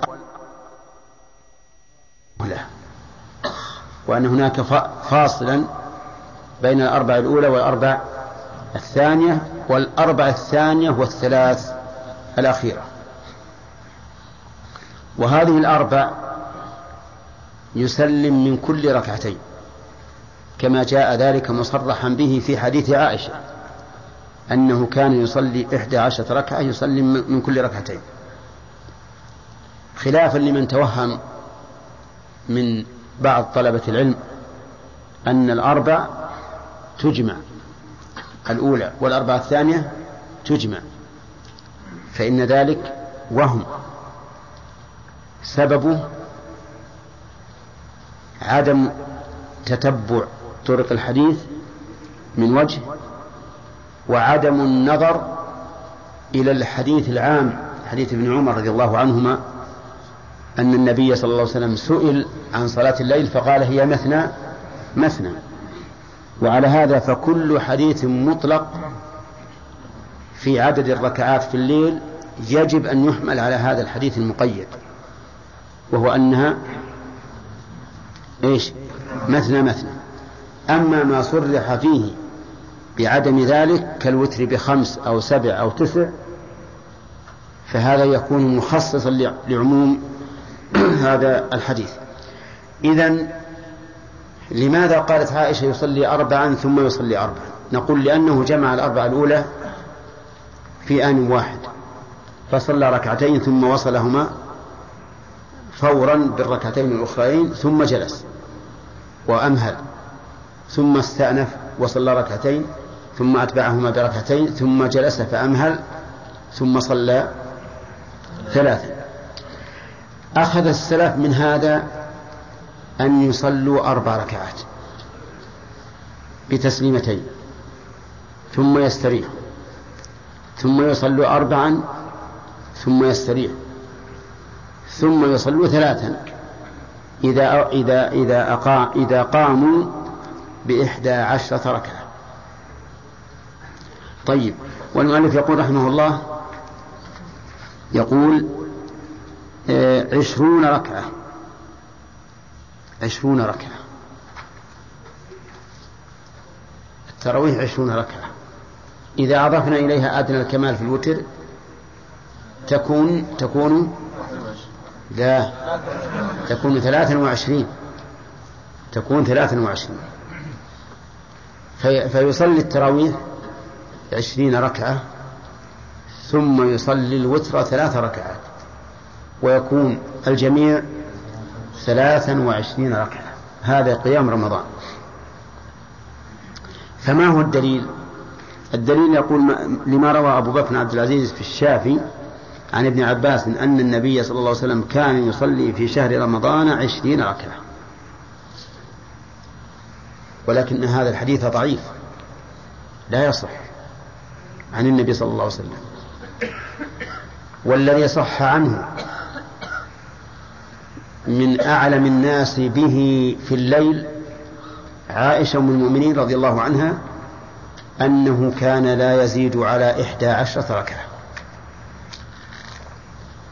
S2: وأن هناك فاصلا بين الأربع الأولى والأربع الثانية والأربع الثانية والثلاث الأخيرة. وهذه الأربع يسلم من كل ركعتين كما جاء ذلك مصرحا به في حديث عائشة أنه كان يصلي إحدى عشرة ركعة يسلم من كل ركعتين. خلافا لمن توهم من بعض طلبة العلم أن الأربع تجمع. الأولى والأربعة الثانية تجمع. فإن ذلك وهم. سببه عدم تتبع طرق الحديث من وجه وعدم النظر إلى الحديث العام حديث ابن عمر رضي الله عنهما أن النبي صلى الله عليه وسلم سئل عن صلاة الليل فقال هي مثنى مثنى. وعلى هذا فكل حديث مطلق في عدد الركعات في الليل يجب أن يحمل على هذا الحديث المقيد وهو أنها إيش؟ مثنى مثنى. أما ما صرح فيه بعدم ذلك كالوتر بخمس أو سبع أو تسع فهذا يكون مخصصا لعموم [clears throat] هذا الحديث. إذا لماذا قالت عائشة يصلي أربعا ثم يصلي أربعا؟ نقول لأنه جمع الأربعة الأولى في آن واحد. فصلى ركعتين ثم وصلهما فورا بالركعتين الأخرين ثم جلس وأمهل. ثم استأنف وصلى ركعتين ثم أتبعهما بركعتين ثم جلس فأمهل ثم صلى ثلاثا. أخذ السلف من هذا أن يصلوا أربع ركعات بتسليمتين ثم يستريح ثم يصلوا أربعا ثم يستريح ثم يصلوا ثلاثا. إذا إذا إذا إذا قاموا بإحدى عشرة ركعة. طيب والمؤلف يقول رحمه الله يقول آه، عشرون ركعة. عشرون ركعة. التراويح عشرون ركعة. إذا أضفنا إليها أدنى الكمال في الوتر تكون تكون لا تكون ثلاثا وعشرين. تكون ثلاثا وعشرين. في فيصلي التراويح عشرين ركعة ثم يصلي الوتر ثلاث ركعات. ويكون الجميع ثلاثا وعشرين ركعة. هذا قيام رمضان. فما هو الدليل؟ الدليل يقول لما روى أبو بكر عبد العزيز في الشافي عن ابن عباس أن النبي صلى الله عليه وسلم كان يصلي في شهر رمضان عشرين ركعة. ولكن هذا الحديث ضعيف. لا يصح عن النبي صلى الله عليه وسلم. والذي صح عنه من أعلم الناس به في الليل عائشة أم المؤمنين رضي الله عنها أنه كان لا يزيد على إحدى عشرة ركعة.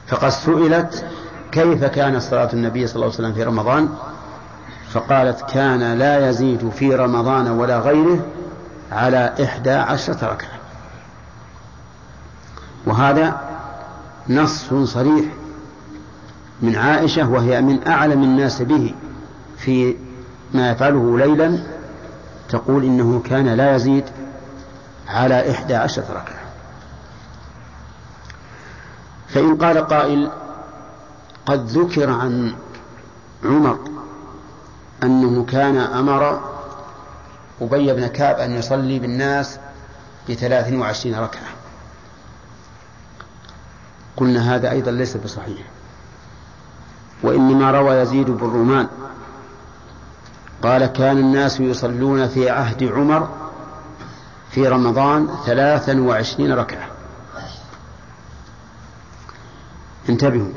S2: فقد سئلت كيف كانت صلاة النبي صلى الله عليه وسلم في رمضان؟ فقالت كان لا يزيد في رمضان ولا غيره على إحدى عشرة ركعة. وهذا نص صريح من عائشة وهي من أعلم الناس به في ما يفعله ليلا تقول إنه كان لا يزيد على إحدى عشرة ركعة. فإن قال قائل قد ذكر عن عمر أنه كان أمر أبي بن كعب أن يصلي بالناس بثلاث وعشرين ركعة. قلنا هذا أيضا ليس بصحيح. وإنما روى يزيد بن رومان. قال كان الناس يصلون في عهد عمر في رمضان ثلاثا وعشرين ركعة. انتبهوا.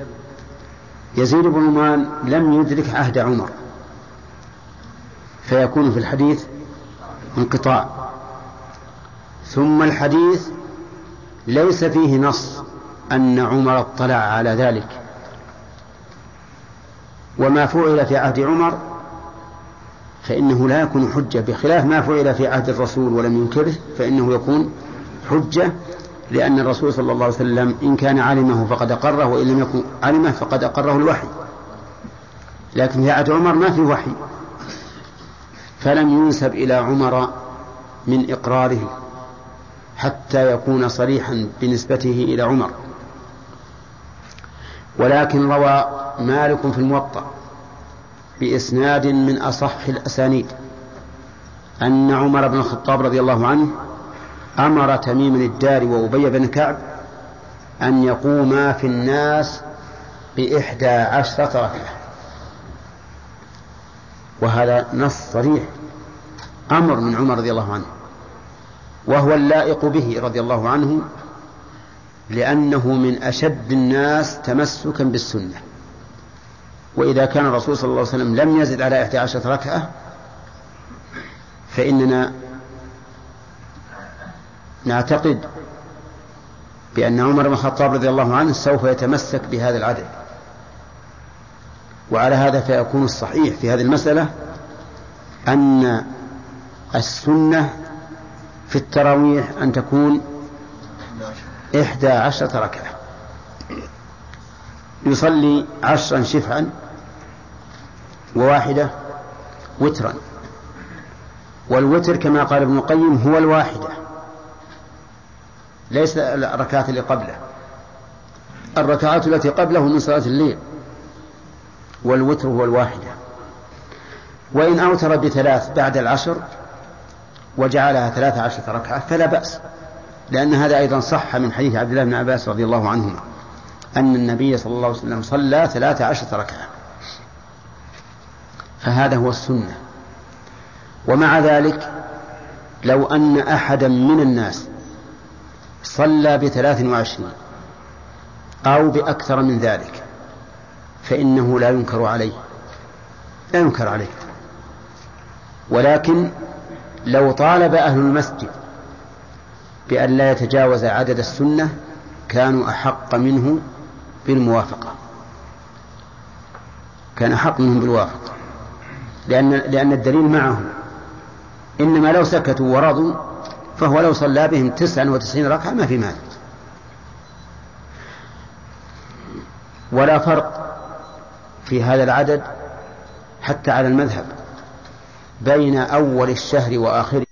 S2: يزيد بن رومان لم يدرك عهد عمر. فيكون في الحديث انقطاع. ثم الحديث ليس فيه نص أن عمر اطلع على ذلك. وما فعل في عهد عمر فإنه لا يكون حجة بخلاف ما فعل في عهد الرسول ولم ينكره فإنه يكون حجة لأن الرسول صلى الله عليه وسلم إن كان علمه فقد أقره وإن لم يكن علمه فقد أقره الوحي. لكن في عهد عمر ما في وحي. فلم ينسب إلى عمر من إقراره حتى يكون صريحا بنسبته إلى عمر. ولكن روى مالك في الموطأ بإسناد من أصح الأسانيد أن عمر بن الخطاب رضي الله عنه أمر تميم الدار وأبي بن كعب أن يقوما في الناس بإحدى عشرة ركعة. وهذا نص صريح. أمر من عمر رضي الله عنه وهو اللائق به رضي الله عنه لأنه من أشد الناس تمسكا بالسنة. وإذا كان الرسول صلى الله عليه وسلم لم يزد على إحدى عشرة ركعة فإننا نعتقد بأن عمر بن الخطاب رضي الله عنه سوف يتمسك بهذا العدد. وعلى هذا فيكون الصحيح في هذه المسألة أن السنة في التراويح أن تكون إحدى عشرة ركعة. يصلي عشرا شفعا وواحدة وترا. والوتر كما قال ابن القيم هو الواحدة. ليس الركعات اللي قبله. الركعات التي قبله من صلاة الليل. والوتر هو الواحدة. وإن أوتر بثلاث بعد العشر وجعلها ثلاث عشرة ركعة فلا بأس. لأن هذا أيضا صح من حديث عبد الله بن عباس رضي الله عنهما أن النبي صلى الله عليه وسلم صلى ثلاث عشرة ركعة. فهذا هو السنة. ومع ذلك لو أن أحدا من الناس صلى بثلاث وعشرين أو بأكثر من ذلك فإنه لا ينكر عليه. لا ينكر عليه. ولكن لو طالب أهل المسجد بأن لا يتجاوز عدد السنة كانوا أحق منه بالموافقة. كان أحق منهم بالموافقة لأن لأن الدليل معه إنما لو سكتوا ورضوا فهو لو صلى بهم تسعا وتسعين ركعة ما في مانع. ولا فرق في هذا العدد حتى على المذهب بين أول الشهر وآخره.